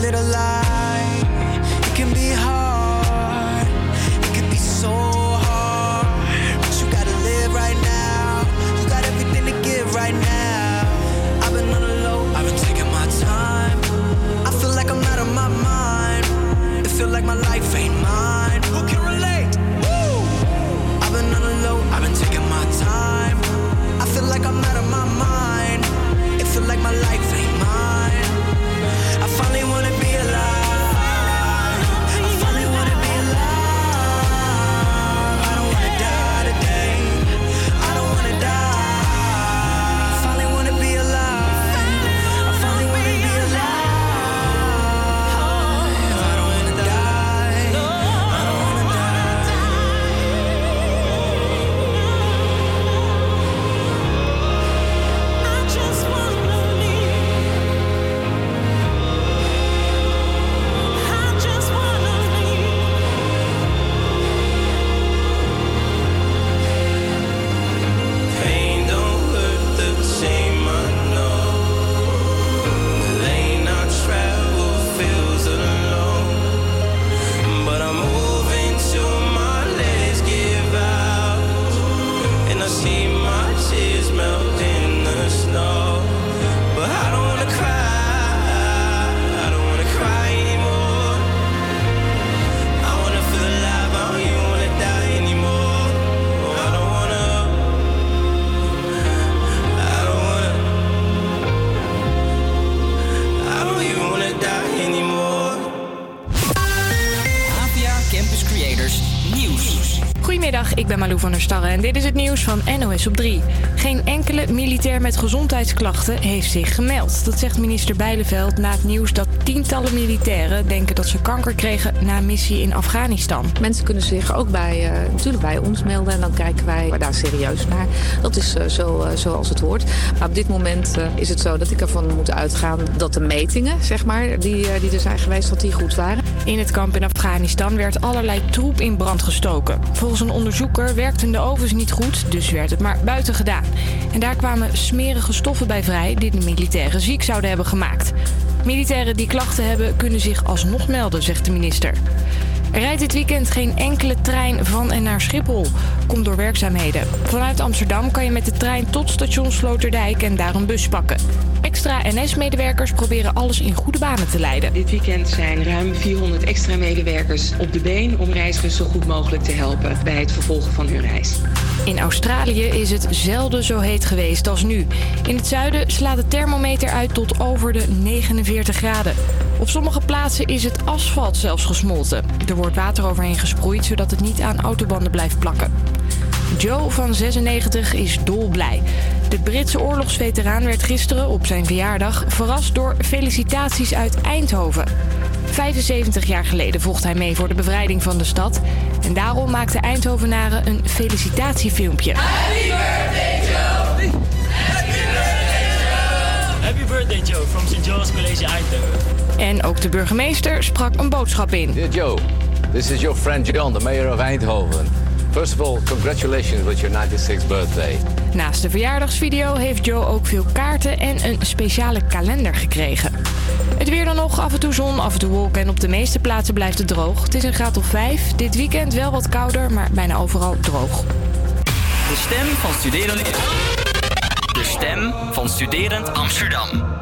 little lie. Goedemiddag, ik ben Malou van der Starre en dit is het nieuws van NOS op 3. Geen enkele militair met gezondheidsklachten heeft zich gemeld. Dat zegt minister Bijleveld na het nieuws dat tientallen militairen denken dat ze kanker kregen na een missie in Afghanistan. Mensen kunnen zich ook bij, eh, natuurlijk bij ons melden en dan kijken wij daar serieus naar. Dat is eh, zo, eh, zoals het hoort. Maar op dit moment is het zo dat ik ervan moet uitgaan dat de metingen, zeg maar, die, die er zijn geweest, dat die goed waren. In het kamp in Afghanistan werd allerlei troep in brand gestoken. Volgens een onderzoeker werkten de ovens niet goed, dus werd het maar buiten gedaan. En daar kwamen smerige stoffen bij vrij die de militairen ziek zouden hebben gemaakt. Militairen die klachten hebben kunnen zich alsnog melden, zegt de minister. Rijdt dit weekend geen enkele trein van en naar Schiphol. Komt door werkzaamheden. Vanuit Amsterdam kan je met de trein tot station Sloterdijk en daar een bus pakken. Extra NS-medewerkers proberen alles in goede banen te leiden. Dit weekend zijn ruim 400 extra medewerkers op de been om reizigers zo goed mogelijk te helpen bij het vervolgen van hun reis. In Australië is het zelden zo heet geweest als nu. In het zuiden slaat de thermometer uit tot over de 49 graden. Op sommige plaatsen is het asfalt zelfs gesmolten. Er wordt water overheen gesproeid zodat het niet aan autobanden blijft plakken. Joe van 96 is dolblij. De Britse oorlogsveteraan werd gisteren op zijn verjaardag verrast door felicitaties uit Eindhoven. 75 jaar geleden vocht hij mee voor de bevrijding van de stad. En daarom maakte Eindhovenaren een felicitatiefilmpje. Happy birthday Joe! Happy birthday Joe! Happy birthday Joe from St. John's College Eindhoven. En ook de burgemeester sprak een boodschap in. Dear Joe, this is your friend John, the mayor of Eindhoven. First of all, congratulations with your 96th birthday. Naast de verjaardagsvideo heeft Joe ook veel kaarten en een speciale kalender gekregen. Het weer dan nog, af en toe zon, af en toe wolken en op de meeste plaatsen blijft het droog. Het is een graad of 5. Dit weekend wel wat kouder, maar bijna overal droog. De stem van Studerend, de stem van studerend Amsterdam.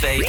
2.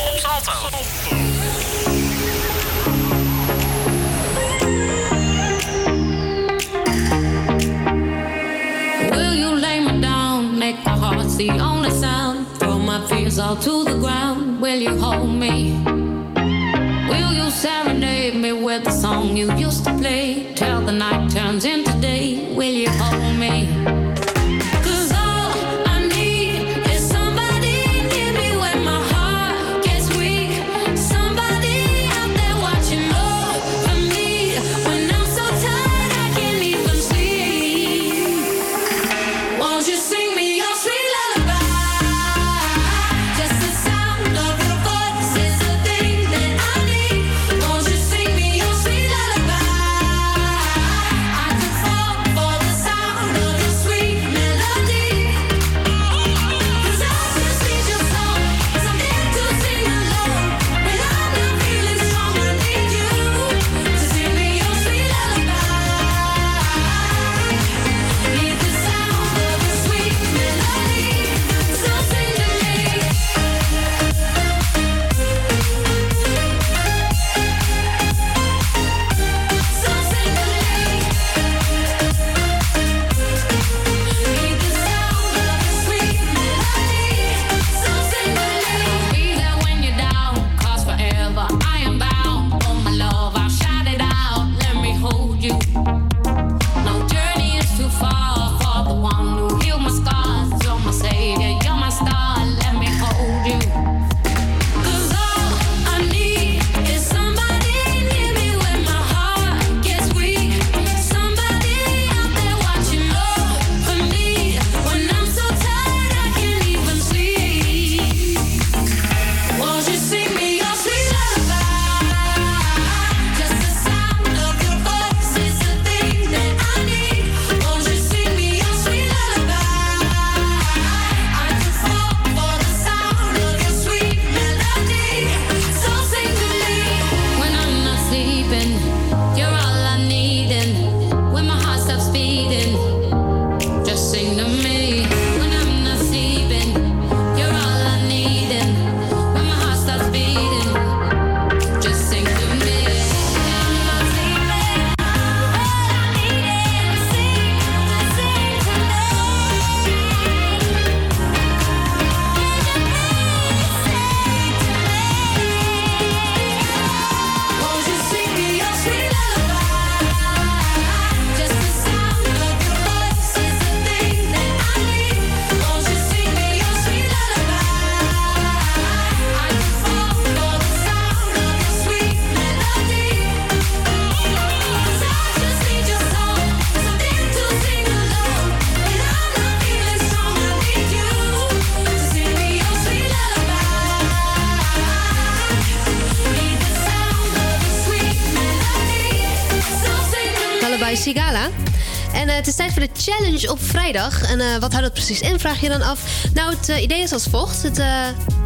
Op vrijdag. En eh, wat houdt dat precies in, vraag je dan af. Nou, het eh, idee is als volgt. Het, eh,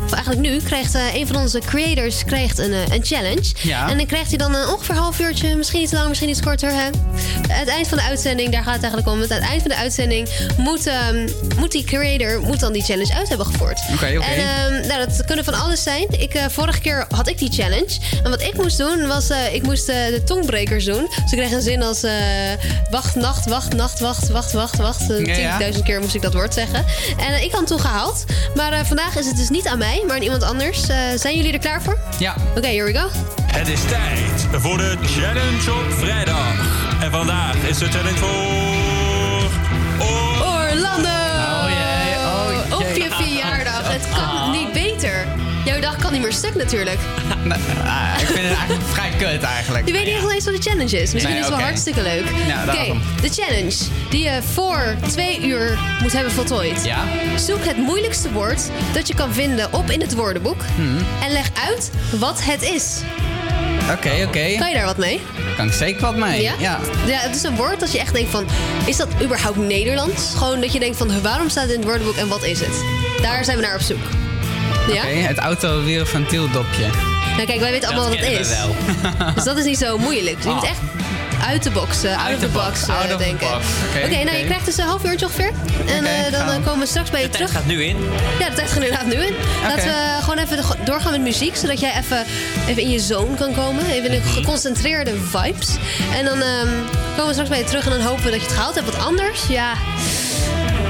of eigenlijk nu krijgt een van onze creators krijgt een, een challenge. Ja. En dan krijgt hij dan ongeveer een half uurtje, misschien iets langer, misschien iets korter. Hè? Het eind van de uitzending, daar gaat het eigenlijk om. Het eind van de uitzending moet, ehm, moet die creator moet dan die challenge uit hebben gevoerd. Oké, oké. En ehm, nou, dat kunnen van alles zijn. Ik, eh, vorige keer had ik die challenge. En wat ik moest doen, was eh, ik moest eh, de tongbrekers doen. Dus ik kreeg een zin als eh, wacht, nacht, wacht, nacht, wacht, wacht, wacht, wacht. Ja, ja. 10.000 keer moest ik dat woord zeggen. En ik had hem toen gehaald. Maar eh, vandaag is het dus niet aan mij, maar aan iemand anders. Eh, zijn jullie er klaar voor? Ja. Oké, here we go. Het is tijd voor de challenge op vrijdag. Vandaag is de challenge voor... Orlando! Oh jee, oh Op jee. je verjaardag. Het kan niet beter. Jouw dag kan niet meer stuk natuurlijk. Nee, ah, ik vind het eigenlijk vrij kut eigenlijk. Je weet niet eens wat de challenge is. Misschien Nee, is het wel hartstikke leuk. Ja, Oké, de challenge die je voor twee uur moet hebben voltooid. Ja. Zoek het moeilijkste woord dat je kan vinden op in het woordenboek. Hmm. En leg uit wat het is. Oké, oké. Kan je daar wat mee? Kan ik zeker wat mee. Ja? ja. Ja, het is een woord dat je echt denkt van... Is dat überhaupt Nederlands? Gewoon dat je denkt van... Waarom staat het in het woordenboek en wat is het? Daar zijn we naar op zoek. Ja? Oké, het autowielventieldopje. Nou kijk, wij weten allemaal wat het is. we wel. Dus dat is niet zo moeilijk. Dus je moet echt uit de box, eh, out of the box, eh, out of the denken. Oké, nou je krijgt dus een half uurtje ongeveer. En eh, dan gaan we. komen we straks bij je De tijd terug. gaat nu in. Ja, de tijd gaat inderdaad nu in. Laten we gewoon even doorgaan met muziek, zodat jij even, even in je zone kan komen. Even in Mhm. geconcentreerde vibes. En dan ehm, komen we straks bij je terug en dan hopen we dat je het gehaald hebt. Wat anders, ja,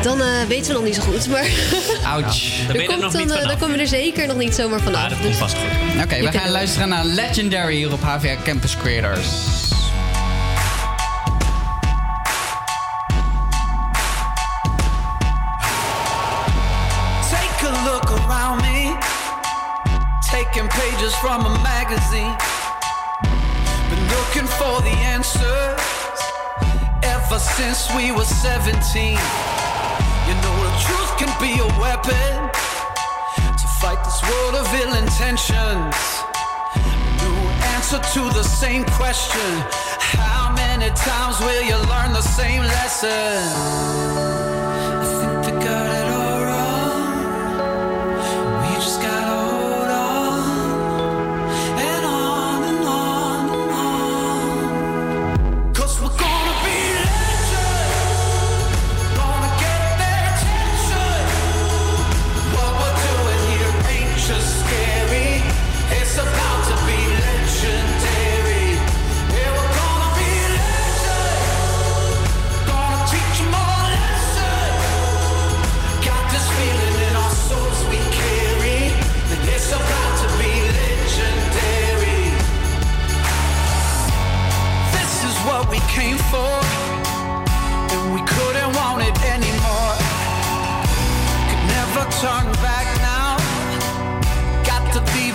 dan eh, weten we nog niet zo goed. Maar Ouch. Daar je komt dan, niet eh, vanaf. daar kom je er zeker nog niet zomaar vanaf. Ah, dat komt vast goed. Oké, Je we gaan het. luisteren naar Legendary hier op HVA Campus Creators. Magazine. Been looking for the answers ever since we were 17. You know, the truth can be a weapon to fight this world of ill intentions. New answer to the same question How many times will you learn the same lesson?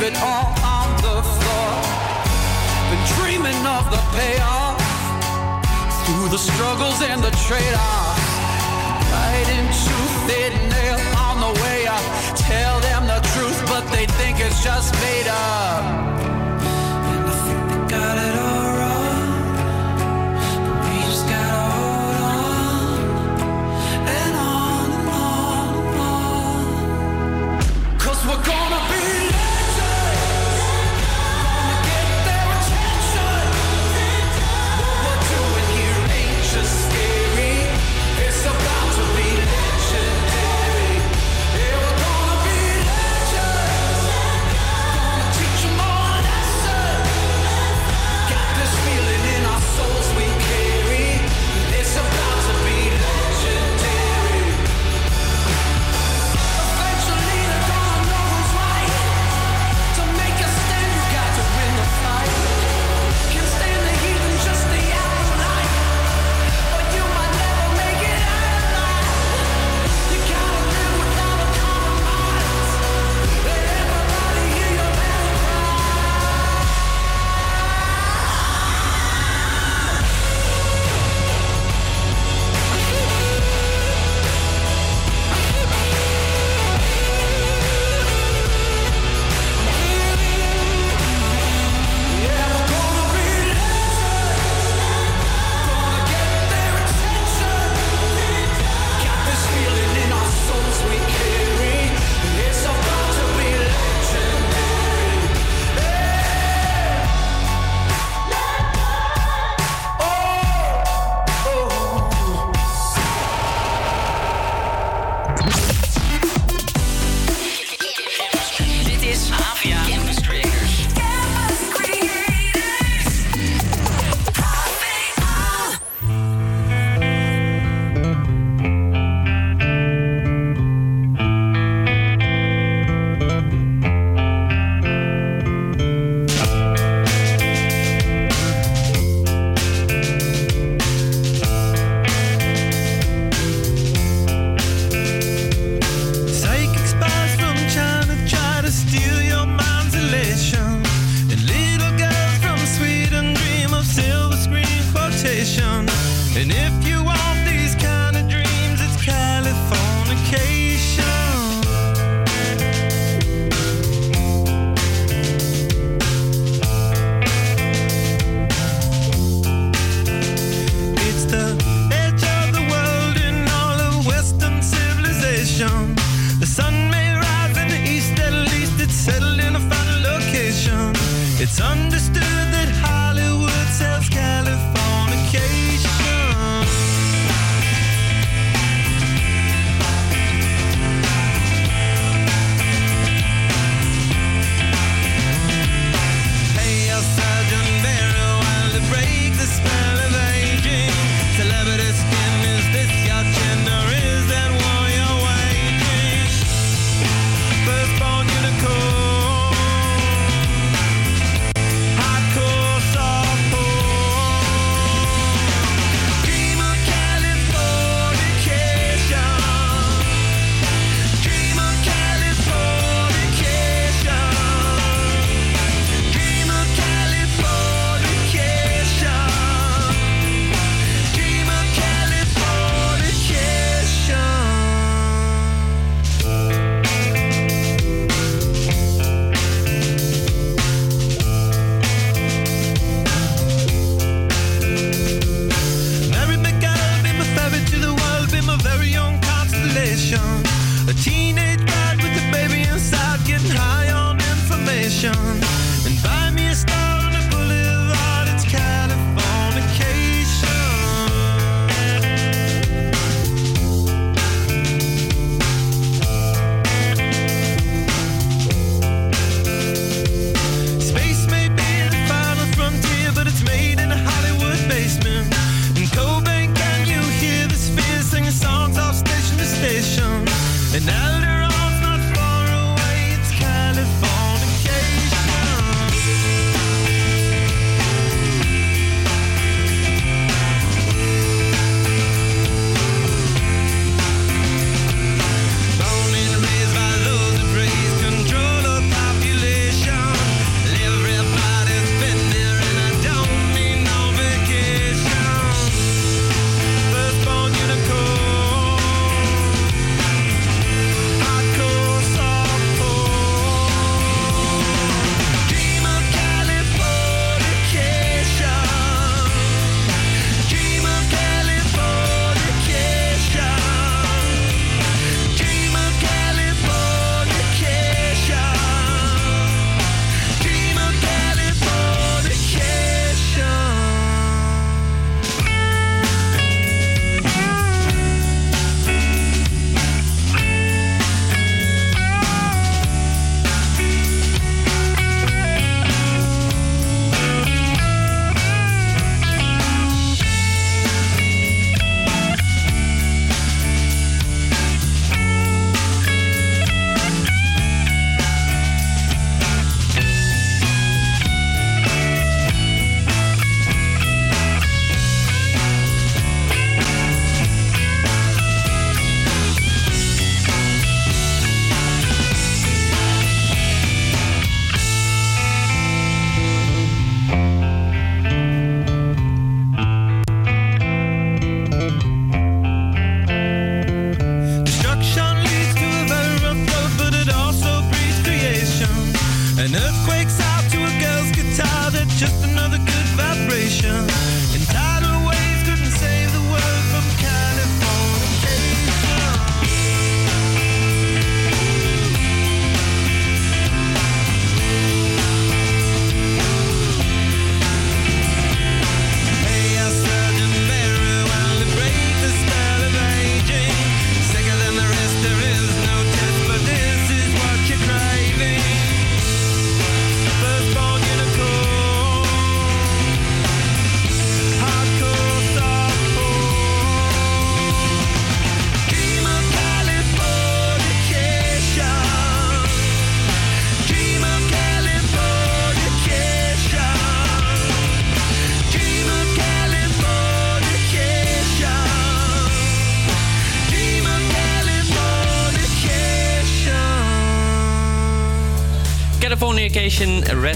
It all on the floor. Been dreaming of the payoff. Through the struggles and the trade-offs. Right into thin nail on the way up. Tell them the truth, but they think it's just made up. And I think they got it all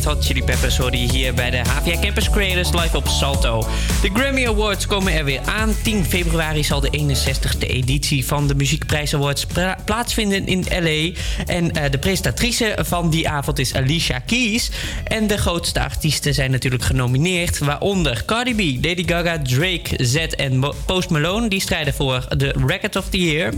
Red Hot Chili Peppers hier bij de HVA Campus Creators live op Salto. De Grammy Awards komen er weer aan. 10 februari zal de 61e editie van de Muziekprijs Awards plaatsvinden in LA. En eh, de presentatrice van die avond is Alicia Keys. En de grootste artiesten zijn natuurlijk genomineerd, waaronder Cardi B, Lady Gaga, Drake, Z en Post Malone. Die strijden voor de Record of the Year.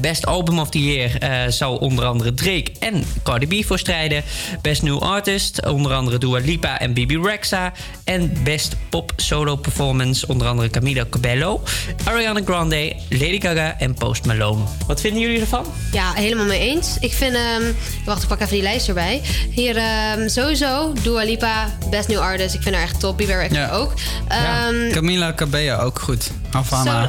Best Album of the Year eh, zou onder andere Drake en Cardi B voor strijden. Best New Artist, onder andere Dua Lipa en Bibi Rexa. En Best Pop Solo Performance, onder andere Camila Cabello, Ariana Grande, Lady Gaga en Post Malone. Wat vinden jullie ervan? Ja, helemaal mee eens. Ik vind... ehm, wacht, ik pak even die lijst erbij. Hier ehm, sowieso Dua Lipa, Best New Artist. Ik vind haar echt top. Bibi Rexa Ja. ook. Ehm, Camila Cabello ook goed.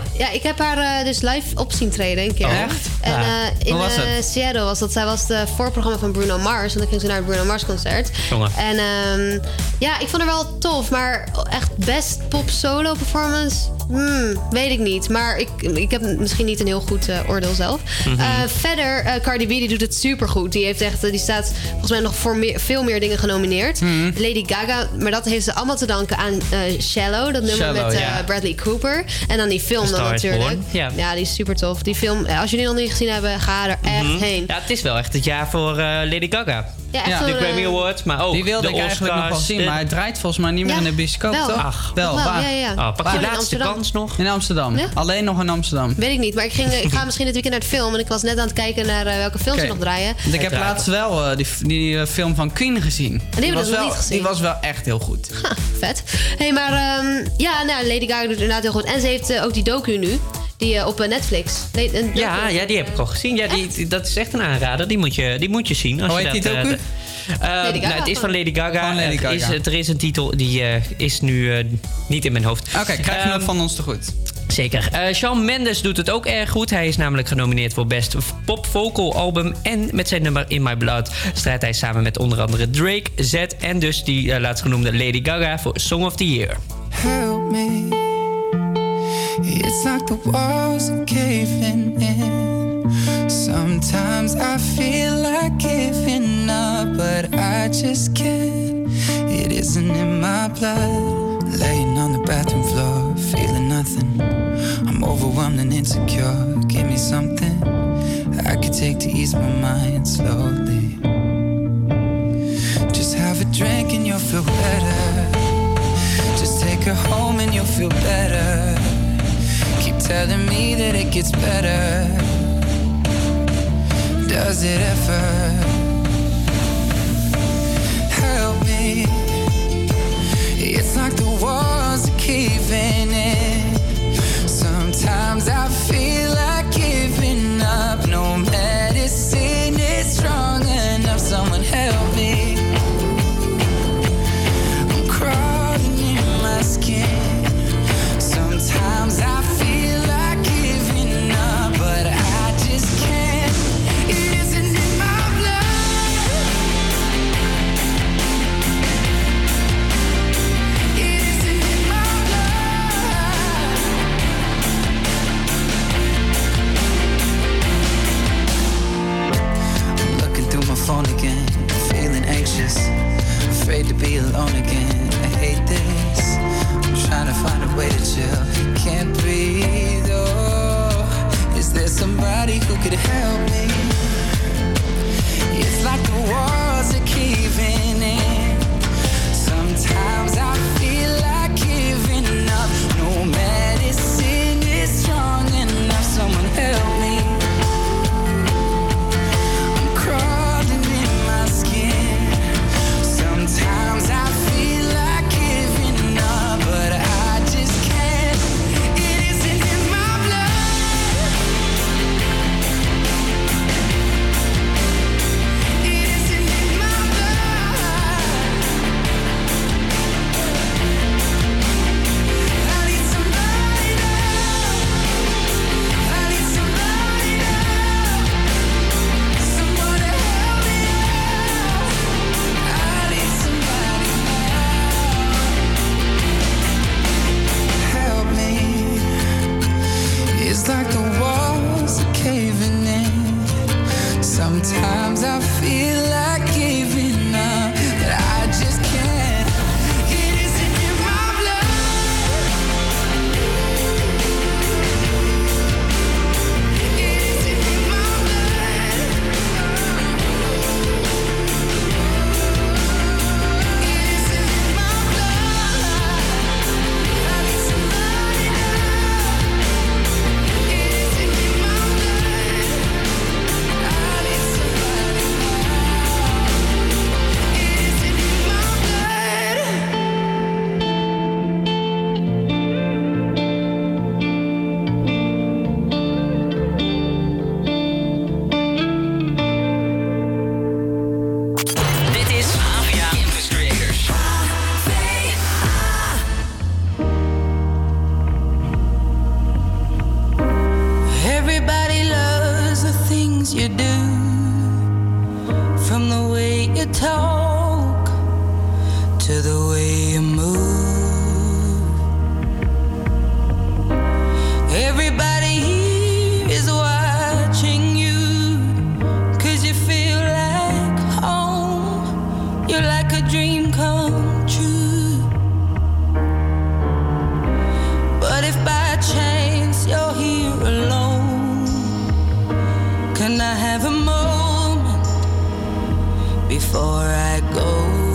Zo, ja, ik heb haar eh, dus live op zien treden een keer. Oh, echt? En Ja. eh, in was eh? Seattle was dat. Zij was het voorprogramma van Bruno Mars. En dan ging ze naar het Bruno Mars concert. En ehm, ja, ik vond haar wel tof. Maar echt best pop solo performance? Hmm, weet ik niet. Maar ik, ik heb misschien niet een heel goed oordeel zelf. Mhm. Verder, Cardi B die doet het supergoed. Die, heeft echt, die staat volgens mij nog voor meer, veel meer dingen genomineerd. Mhm. Lady Gaga, maar dat heeft ze allemaal te danken aan Shallow. Dat nummer Shallow, met. Bradley Cooper. En dan die film dan natuurlijk. Born, ja. die is super tof. Die film, eh, als jullie die nog niet gezien hebben, ga er echt Mhm. heen. Ja, het is wel echt het jaar voor eh, Lady Gaga. Ja, echt de zo'n, Grammy eh, Awards, maar ook Die wilde de ik eigenlijk nog wel zien, de- maar hij draait volgens mij niet meer Ja, in de bioscoop, wel. toch? Ach. wel, Wel, waar? ja, ja, ja. Oh, pak je Waar? In laatste Amsterdam. kans nog. In Amsterdam. Ja? Alleen nog in Amsterdam. Weet ik niet, maar ik, ging, ik ga misschien dit weekend naar de film. En ik was net aan het kijken naar eh, welke films ze nog draaien. Want ik heb laatst wel eh, die, die film van Queen gezien. hebben we die, was dus nog wel, niet gezien. die was wel echt heel goed. Ha, vet. hey, maar ehm, ja, nou, Lady Gaga doet het inderdaad heel goed. En ze heeft ook die docu nu. Die eh, op eh, Netflix. Le- een. Ja, ja, die heb ik al gezien. Ja, die, die- dat is echt een aanrader. Die moet je, die moet je zien. Als Hoe je heet dat, die eh, docu? de- Eh, Lady Gaga nou, het is van Lady Gaga. Van Lady Er is, Gaga. er is een titel die eh, is nu eh, niet in mijn hoofd. Oké, krijgen we Ehm, van ons te goed. Zeker. Eh Shawn Mendes doet het ook erg goed. Hij is namelijk genomineerd voor Best Pop Vocal Album. En met zijn nummer In My Blood strijdt hij samen met onder andere Drake, Z en dus die laatst genoemde Lady Gaga voor Song of the Year. help me. It's like the walls are caving in. Sometimes I feel like giving up, but I just can't. It isn't in my blood. Laying on the bathroom floor, feeling nothing. I'm overwhelmed and insecure. Give me something I could take to ease my mind slowly. Just have a drink and you'll feel better. Just take her home and you'll feel better. Telling me that it gets better. Does it ever? Help me. It's like the walls are caving in. Sometimes I before I go.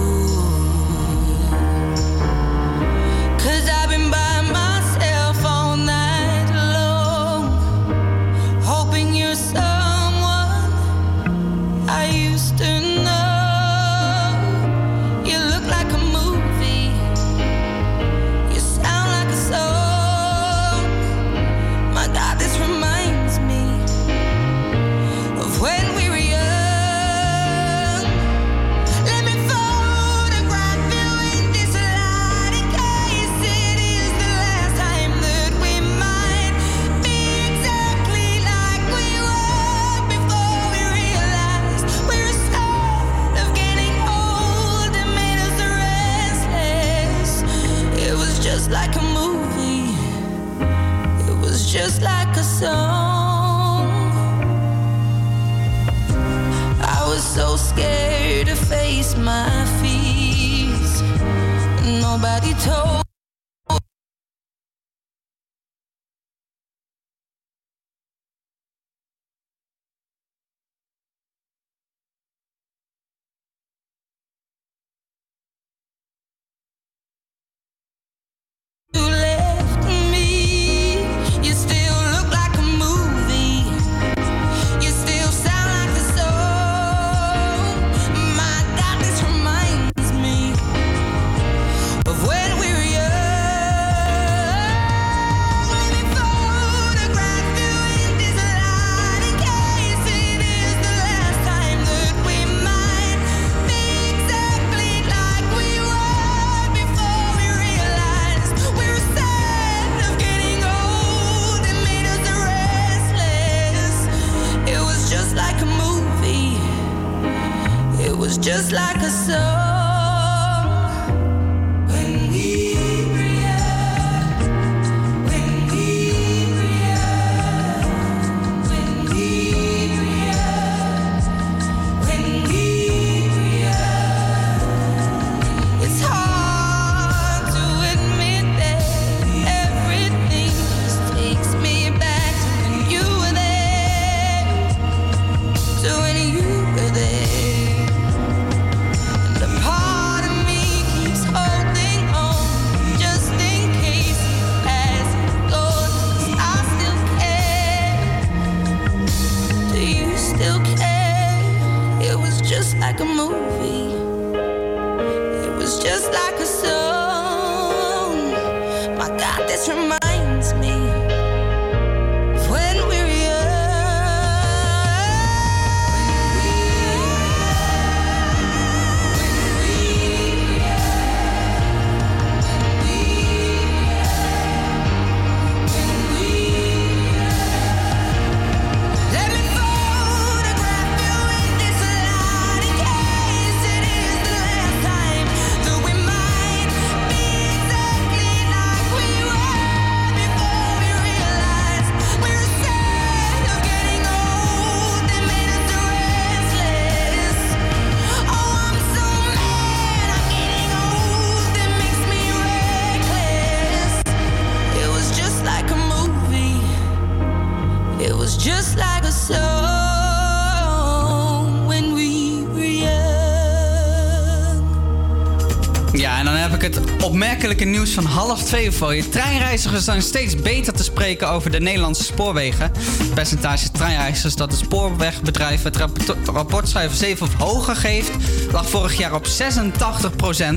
dan heb ik het opmerkelijke nieuws van half twee voor je. Treinreizigers zijn steeds beter te spreken over de Nederlandse spoorwegen. Het percentage treinreizigers dat het spoorwegbedrijf het rapportcijfer 7 of hoger geeft, lag vorig jaar op 86%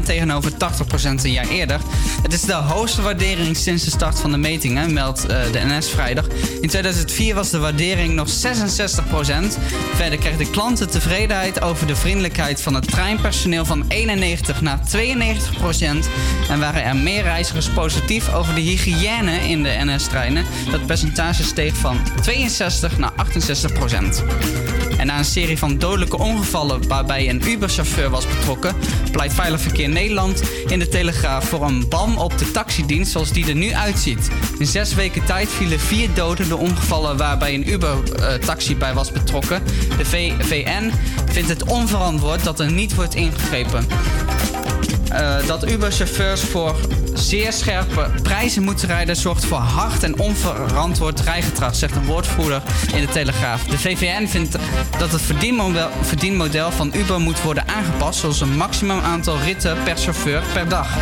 tegenover 80% een jaar eerder. Het is de hoogste waardering sinds de start van de metingen, meldt eh, de NS vrijdag. In 2004 was de waardering nog 66%. Verder kreeg de klantentevredenheid over de vriendelijkheid van het treinpersoneel van 91 naar 92% en waren er meer reizigers positief over de hygiëne in de NS-treinen. Dat percentage steeg van 62 naar 68 procent. En na een serie van dodelijke ongevallen waarbij een Uber-chauffeur was betrokken, pleit Veilig Verkeer Nederland in de Telegraaf voor een bam op de taxidienst zoals die er nu uitziet. In zes weken tijd vielen vier doden de ongevallen waarbij een Uber-taxi bij was betrokken. De VVN vindt het onverantwoord dat er niet wordt ingegrepen. Eh, dat Uber-chauffeurs voor zeer scherpe prijzen moeten rijden zorgt voor hard en onverantwoord rijgedrag, zegt een woordvoerder in de Telegraaf. De VVN vindt dat het verdienmodel, verdienmodel van Uber moet worden aangepast, zoals een maximum aantal ritten per chauffeur per dag.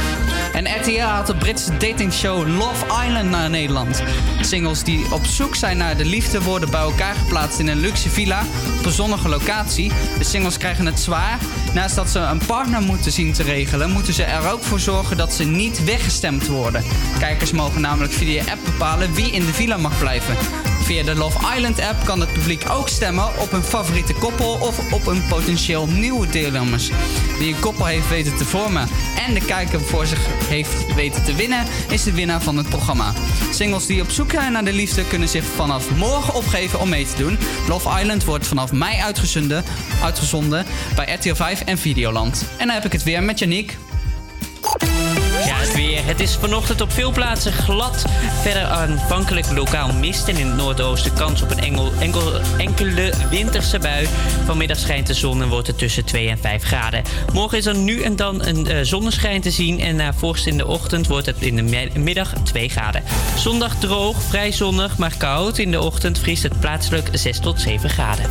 En RTL haalt de Britse datingshow Love Island naar Nederland. Singles die op zoek zijn naar de liefde worden bij elkaar geplaatst in een luxe villa op een zonnige locatie. De singles krijgen het zwaar. Naast dat ze een partner moeten zien te regelen, moeten ze er ook voor zorgen dat ze niet weggestemd worden. Kijkers mogen namelijk via de app bepalen wie in de villa mag blijven. Via de Love Island app kan het publiek ook stemmen op een favoriete koppel of op een potentieel nieuwe deelnemers. Die een koppel heeft weten te vormen en de kijker voor zich heeft weten te winnen, is de winnaar van het programma. Singles die op zoek zijn naar de liefde kunnen zich vanaf morgen opgeven om mee te doen. Love Island wordt vanaf mei uitgezonden, uitgezonden bij RTL 5 en Videoland. En dan heb ik het weer met Janiek. Het weer. Het is vanochtend op veel plaatsen glad. Verder aanvankelijk lokaal mist en in het noordoosten kans op een enkele winterse bui. Vanmiddag schijnt de zon en wordt het tussen 2 en 5 graden. Morgen is er nu en dan een eh, zonneschijn te zien en na vorst in de ochtend wordt het in de mi- middag 2 graden. Zondag droog, vrij zonnig, maar koud. In de ochtend vriest het plaatselijk 6 tot 7 graden.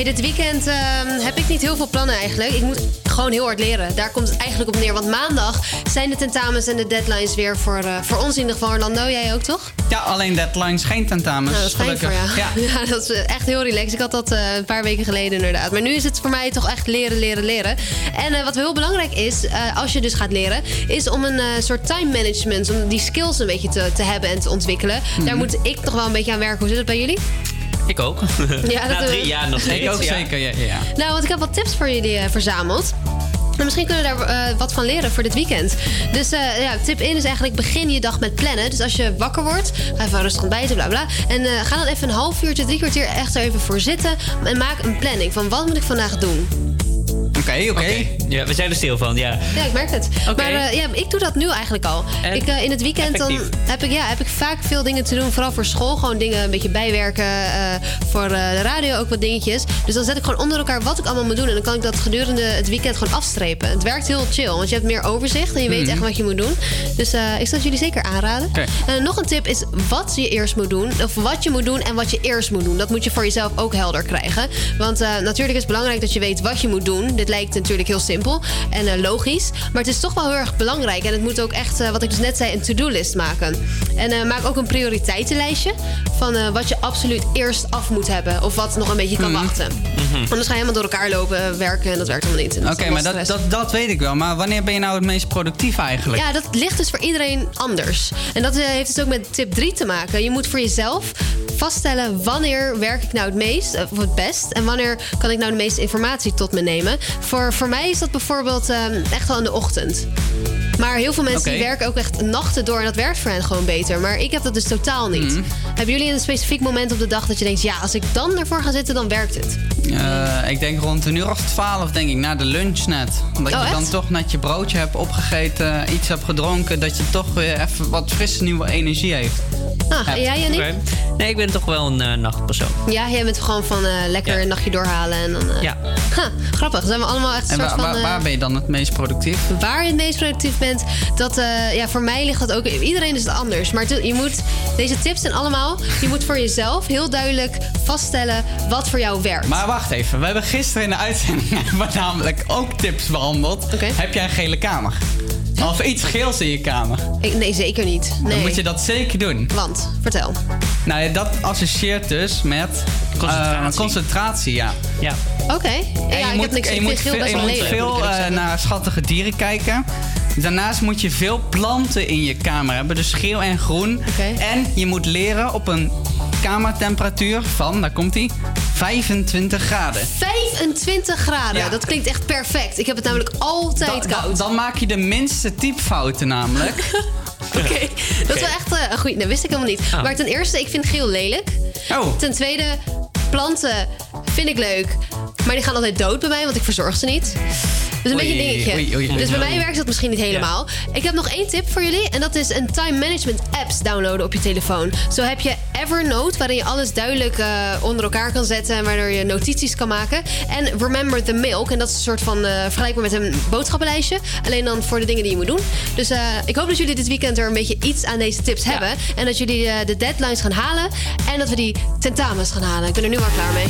Hey, dit weekend ehm, heb ik niet heel veel plannen eigenlijk. Ik moet gewoon heel hard leren. Daar komt het eigenlijk op neer. Want maandag zijn de tentamens en de deadlines weer voor, eh, voor ons in ieder geval. Orlando, jij ook toch? Ja, alleen deadlines, geen tentamens. Nou, dat is voor gelukkig. jou. Ja. dat is echt heel relaxed. Ik had dat eh, een paar weken geleden inderdaad. Maar nu is het voor mij toch echt leren, leren, leren. En eh, wat heel belangrijk is, eh, als je dus gaat leren... is om een eh, soort time management, om die skills een beetje te, te hebben en te ontwikkelen. Mhm. Daar moet ik toch wel een beetje aan werken. Hoe zit het bij jullie? Ik ook. Ja, dat Na drie we. jaar nog steeds. Ik ook ja. zeker, ja. ja. Nou, want ik heb wat tips voor jullie eh, verzameld. En misschien kunnen we daar eh, wat van leren voor dit weekend. Dus eh, ja, tip 1 is eigenlijk begin je dag met plannen. Dus als je wakker wordt, ga even rustig ontbijten, bla bla. En eh, ga dan even een half uurtje, drie kwartier echt er even voor zitten. En maak een planning van wat moet ik vandaag doen. Oké, oké. Ja, we zijn er stil van, ja. Ja, ik merk het. Maar eh, ja, ik doe dat nu eigenlijk al. En Ik, eh, in het weekend dan heb ik, ja, heb ik vaak veel dingen te doen. Vooral voor school. Gewoon dingen een beetje bijwerken. eh, voor de radio ook wat dingetjes. Dus dan zet ik gewoon onder elkaar wat ik allemaal moet doen. En dan kan ik dat gedurende het weekend gewoon afstrepen. Het werkt heel chill. Want je hebt meer overzicht. En je weet Mhm. echt wat je moet doen. Dus ik zou het jullie zeker aanraden. En nog een tip is wat je eerst moet doen. Of wat je moet doen en wat je eerst moet doen. Dat moet je voor jezelf ook helder krijgen. Want natuurlijk is het belangrijk dat je weet wat je moet doen. Dit lijkt natuurlijk heel simpel en eh, logisch. Maar het is toch wel heel erg belangrijk. En het moet ook echt, eh, wat ik dus net zei, een to-do-list maken. En eh, maak ook een prioriteitenlijstje van wat je absoluut eerst af moet hebben. Of wat nog een beetje kan wachten. Anders ga je helemaal door elkaar lopen werken en dat werkt helemaal niet. Oké, maar dat, dat, dat weet ik wel. Maar wanneer ben je nou het meest productief eigenlijk? Ja, dat ligt dus voor iedereen anders. En dat heeft dus ook met tip 3 te maken. Je moet voor jezelf vaststellen wanneer werk ik nou het meest of het best en wanneer kan ik nou de meeste informatie tot me nemen. Voor, voor mij is dat bijvoorbeeld eh, echt wel in de ochtend. Maar heel veel mensen die werken ook echt nachten door en dat werkt voor hen gewoon beter. Maar ik heb dat dus totaal niet. Mhm. Hebben jullie een specifiek moment op de dag dat je denkt, ja, als ik dan ervoor ga zitten, dan werkt het? Eh, ik denk rond een uur of twaalf, denk ik, na de lunch net. Omdat Oh, je dan echt? toch net je broodje hebt opgegeten, iets hebt gedronken, dat je toch weer even wat frisse nieuwe energie heeft. Ah, en jij, Jannie? Oké. Nee, ik ben toch wel een eh, nachtpersoon. Ja, jij bent gewoon van eh, lekker een nachtje doorhalen en dan... eh, Ja. Grappig. Zijn we allemaal echt een En soort waar, van... waar, waar ben je dan het meest productief? waar je het meest productief bent, dat, eh, ja, voor mij ligt dat ook. Iedereen is het anders. Maar je moet, deze tips zijn allemaal. Je moet voor jezelf heel duidelijk vaststellen wat voor jou werkt. Maar wacht even, we hebben gisteren in de uitzending hebben we namelijk ook tips behandeld. Heb jij een gele kamer? Of iets geels in je kamer? Ik- nee, zeker niet. Nee. Dan moet je dat zeker doen. Want, vertel. Nou ja, dat associeert dus met concentratie, concentratie ja. ja. Oké. Ja, je moet, heb niks. en je moet veel, best je wel moet veel eh, naar schattige dieren kijken. Daarnaast moet je veel planten in je kamer hebben, dus geel en groen. En je moet leren op een kamertemperatuur van, daar komt ie, 25 graden. 25 graden. Ja. Dat klinkt echt perfect. Ik heb het namelijk altijd koud. dan maak je de minste typfouten namelijk. Oké, dat is wel echt eh, goeie. Dat wist ik helemaal niet. Ah. Maar ten eerste, ik vind geel lelijk. Oh. Ten tweede, planten vind ik leuk. Maar die gaan altijd dood bij mij, want ik verzorg ze niet. Dus een Oei, beetje een dingetje. oei, oei, oei, dus bij mij werkt dat misschien niet helemaal. Ik heb nog één tip voor jullie. En dat is een time management apps downloaden op je telefoon. Zo heb je Evernote, waarin je alles duidelijk eh, onder elkaar kan zetten. En waardoor je notities kan maken. En Remember the Milk. En dat is een soort van eh vergelijkbaar met een boodschappenlijstje. Alleen dan voor de dingen die je moet doen. Dus eh, ik hoop dat jullie dit weekend er een beetje iets aan deze tips hebben. En dat jullie de deadlines gaan halen. En dat we die tentamens gaan halen. Ik ben er nu al klaar mee.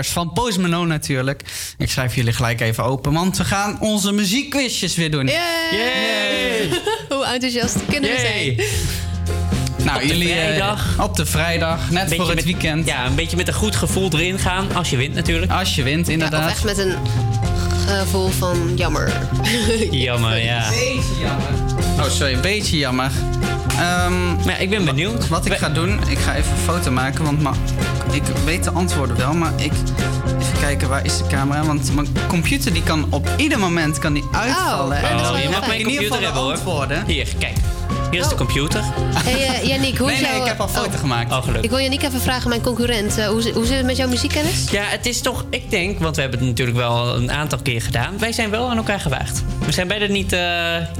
Van Post Malone natuurlijk. Ik schrijf jullie gelijk even open, want we gaan onze muziekquizjes weer doen. Yay! Hoe enthousiast kunnen we zijn? Nou, Op de jullie eh, vrijdag. op de vrijdag, net Beetje voor het met- weekend. Ja, een beetje met een goed gevoel erin gaan. Als je wint natuurlijk. Als je wint, Of inderdaad. echt met een gevoel van jammer. Jammer, ja. Beetje jammer. Oh, sorry, een beetje jammer. Ehm, maar ik ben benieuwd. Wat ik ga doen, ik ga even een foto maken, want ma- ik weet de antwoorden wel, maar ik... Even kijken, waar is de camera? Want mijn computer die kan op ieder moment kan die uitvallen. is wel Oh, je mag mijn in ieder computer geval hebben de hoor. Hier, kijk. Hier is de computer. Hey, eh, Yannick, hoe Nee, is nee, jouw... ik heb al foto oh, gemaakt. Oh, Ik wil Yannick even vragen, mijn concurrent. eh, hoe, hoe zit het met jouw muziekkennis? Ja, het is toch, ik denk, want we hebben het natuurlijk wel een aantal keer gedaan. Wij zijn wel aan elkaar gewaagd. We zijn beide niet eh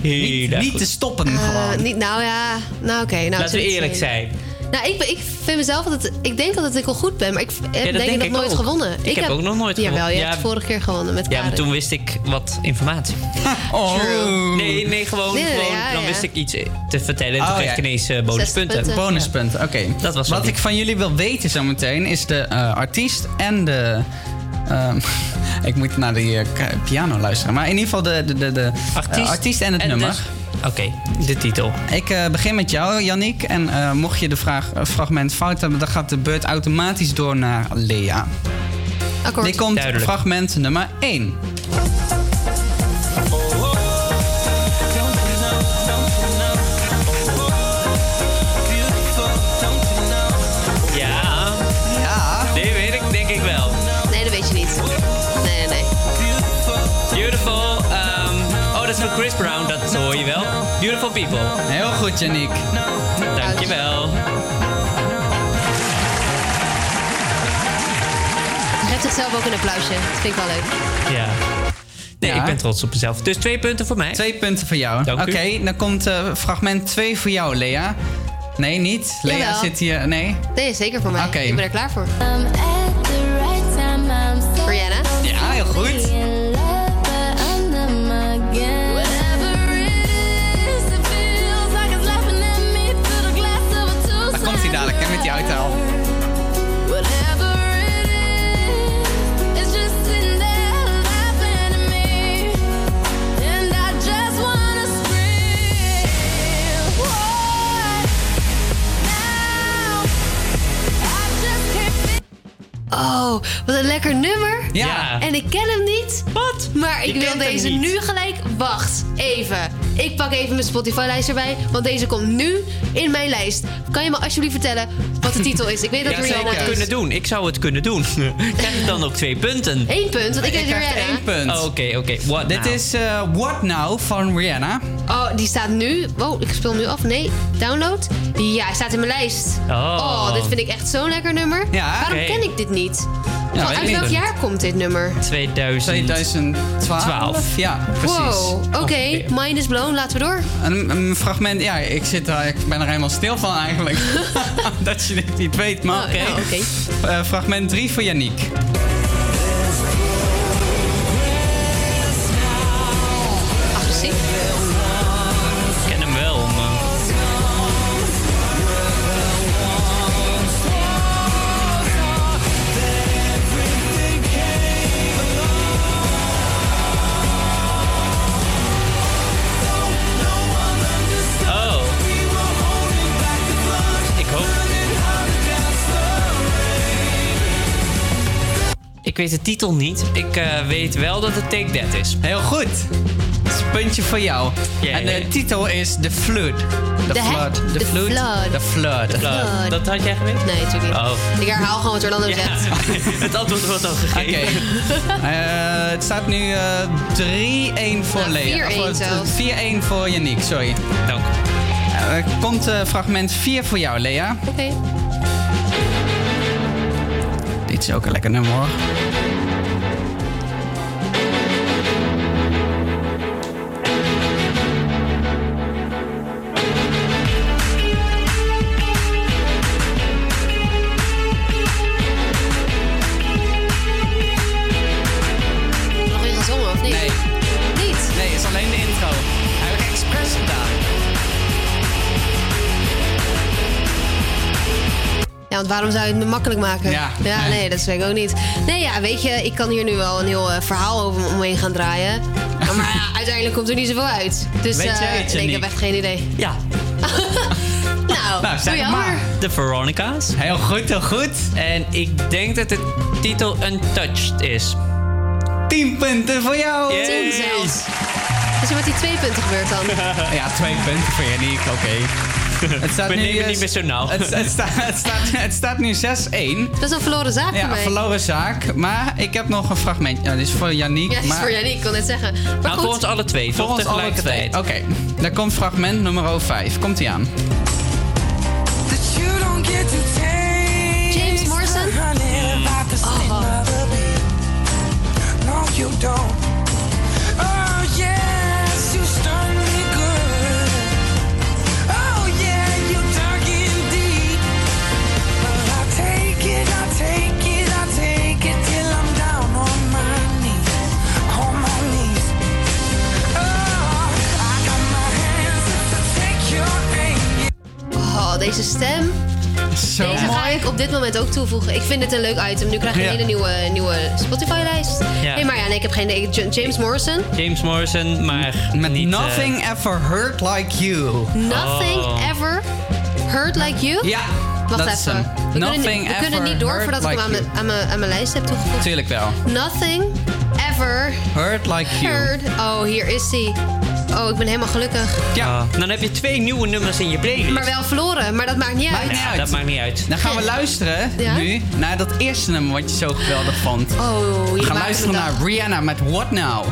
heel Niet, te stoppen gewoon. niet, nou ja, nou oké. nou, Laten we eerlijk zijn. Nou, ik, ben- ik vind mezelf ik denk dat ik al goed ben, maar ik heb dat denk, ik nog ik nooit ook. gewonnen. Ik heb ook nog nooit Jawel, gewonnen. je Ja. hebt vorige keer gewonnen met Ja, maar Karin. toen wist ik wat informatie. Oh. Nee, nee, gewoon, Nee, nee, gewoon ja, dan ja. wist ik iets te vertellen. En Oh, toen kreeg ja. ik ineens eh, bonuspunten. punten. Bonuspunten, oké. Dat was Wat ik van jullie wil weten zometeen is de eh, artiest en de. ehm, ik moet naar die eh, k- piano luisteren. Maar in ieder geval de, de, de, de Artiest eh, artiest en het en nummer. Oké, de titel. Ik eh, begin met jou, Yannick. En eh, mocht je de vraag, eh, fragment fout hebben, dan gaat de beurt automatisch door naar Lea. Akkoord. Dit komt Duidelijk. fragment nummer 1. Dat hoor je wel. Beautiful People. Heel goed, Yannick. Dankjewel. Hij geeft zichzelf ook een applausje. Dat vind ik wel leuk. Ja. Nee, Ja. ik ben trots op mezelf. Dus twee punten voor mij. Twee punten voor jou. Oké, dan komt eh, fragment 2 voor jou, Lea. Nee, niet. Lea Jawel. zit hier. Nee. Nee, zeker voor mij. Oké. Ik ben er klaar voor. I'm Oh, wat een lekker nummer. Ja. En ik ken hem niet. Wat? Maar ik wil deze niet. nu gelijk. Wacht, even. Ik pak even mijn Spotify-lijst erbij. Want deze komt nu in mijn lijst. Kan je me alsjeblieft vertellen wat de titel is? Ik weet dat Ja, ik zou Rihanna het kunnen doen. Ik zou het kunnen doen. Krijg ik dan ook twee punten? Eén punt, want ik weet Rihanna. één punt. Oh, Oké, oké. What Dit now? is eh, What Now van Rihanna. Oh, die staat nu. Wow, ik speel hem nu af. Nee, download. Ja, hij staat in mijn lijst. Oh. dit vind ik echt zo'n lekker nummer. Ja, Waarom ken ik dit niet? Ja, uit welk jaar komt dit nummer? 2000. 2012. 12. Ja, precies. Wow, oké. Ongeveer. Mind is blown. Laten we door. Een, een fragment, ja, ik, zit er, ik ben er helemaal stil van eigenlijk. dat je dit niet weet, maar Oh, oké. nou, oké. Eh, fragment 3 voor Yannick. Ik weet de titel niet. Ik eh, weet wel dat het Take That is. Heel goed. Dat is een puntje voor jou. En de titel is The Flood. The? Flood. The De Flood. flood. The Flood. Flood. Uh, dat had jij geweten? Nee, natuurlijk niet. Oh. Ik herhaal gewoon wat Orlando Ja, zegt. het antwoord wordt al Oké. gegeven. Eh, het staat nu eh 3-1 voor Nou, Lea. 4-1 Of, eh, zelfs. 4-1 voor Yannick, sorry. Dank. Eh, Er komt eh, fragment 4 voor jou, Lea. Oké. Is ook een lekker nummer hoor. Ja, want waarom zou je het me makkelijk maken? Ja, nee. nee. dat zeg ik ook niet. Nee, ja, weet je, ik kan hier nu wel een heel eh, verhaal over omheen gaan draaien. Maar ja, uiteindelijk komt er niet zoveel uit. Dus Weet eh, jij het, nee, ik heb echt geen idee. Ja. nou, Nou, doe maar. De Veronica's. Heel goed, heel goed. En ik denk dat de titel Untouched is. 10 punten voor jou. Yay. Tien zelfs. Wat is er met die twee punten gebeurd dan? Ja, twee punten voor Yannick, oké. Het staat We nu, nemen niet meer zo nauw. Het, het, staat, het, staat, het staat nu 6-1. Dat is een verloren zaak voor Ja, mij. verloren zaak. Maar ik heb nog een fragment. Ja, dit is voor Yannick. Ja, dat is maar... voor Yannick, ik kon net zeggen. Maar Nou, goed. voor ons alle twee. Voor toch ons alle twee. Oké, daar komt fragment nummer 5. Komt ie aan. James Morrison? the deze stem. Zo Deze ga mooi. ik op dit moment ook toevoegen. Ik vind het een leuk item. Nu krijg je een hele nieuwe, nieuwe Spotify-lijst. Ja. Nee, maar ja, nee, ik heb geen idee. J- James Morrison. James Morrison, maar Met niet... eh, Nothing Ever Hurt Like You. Nothing Oh. ever hurt like you. Ja, Wacht dat is even. hem. We, kunnen, Nothing niet, we kunnen ever niet door hurt voordat ik like hem aan mijn, aan, mijn, aan mijn lijst heb toegevoegd. Tuurlijk wel. Nothing ever Hurt Like You. hurt. Oh, hier is hij. Oh, ik ben helemaal gelukkig. Ja. Ah, dan heb je twee nieuwe nummers in je playlist. Maar wel verloren, maar dat maakt niet uit. niet Ja, uit. dat maakt niet uit. Dan gaan we luisteren Ja? nu naar dat eerste nummer wat je zo geweldig vond. Oh, We hier gaan maakt luisteren naar. Rihanna met What Now.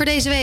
Voor deze week.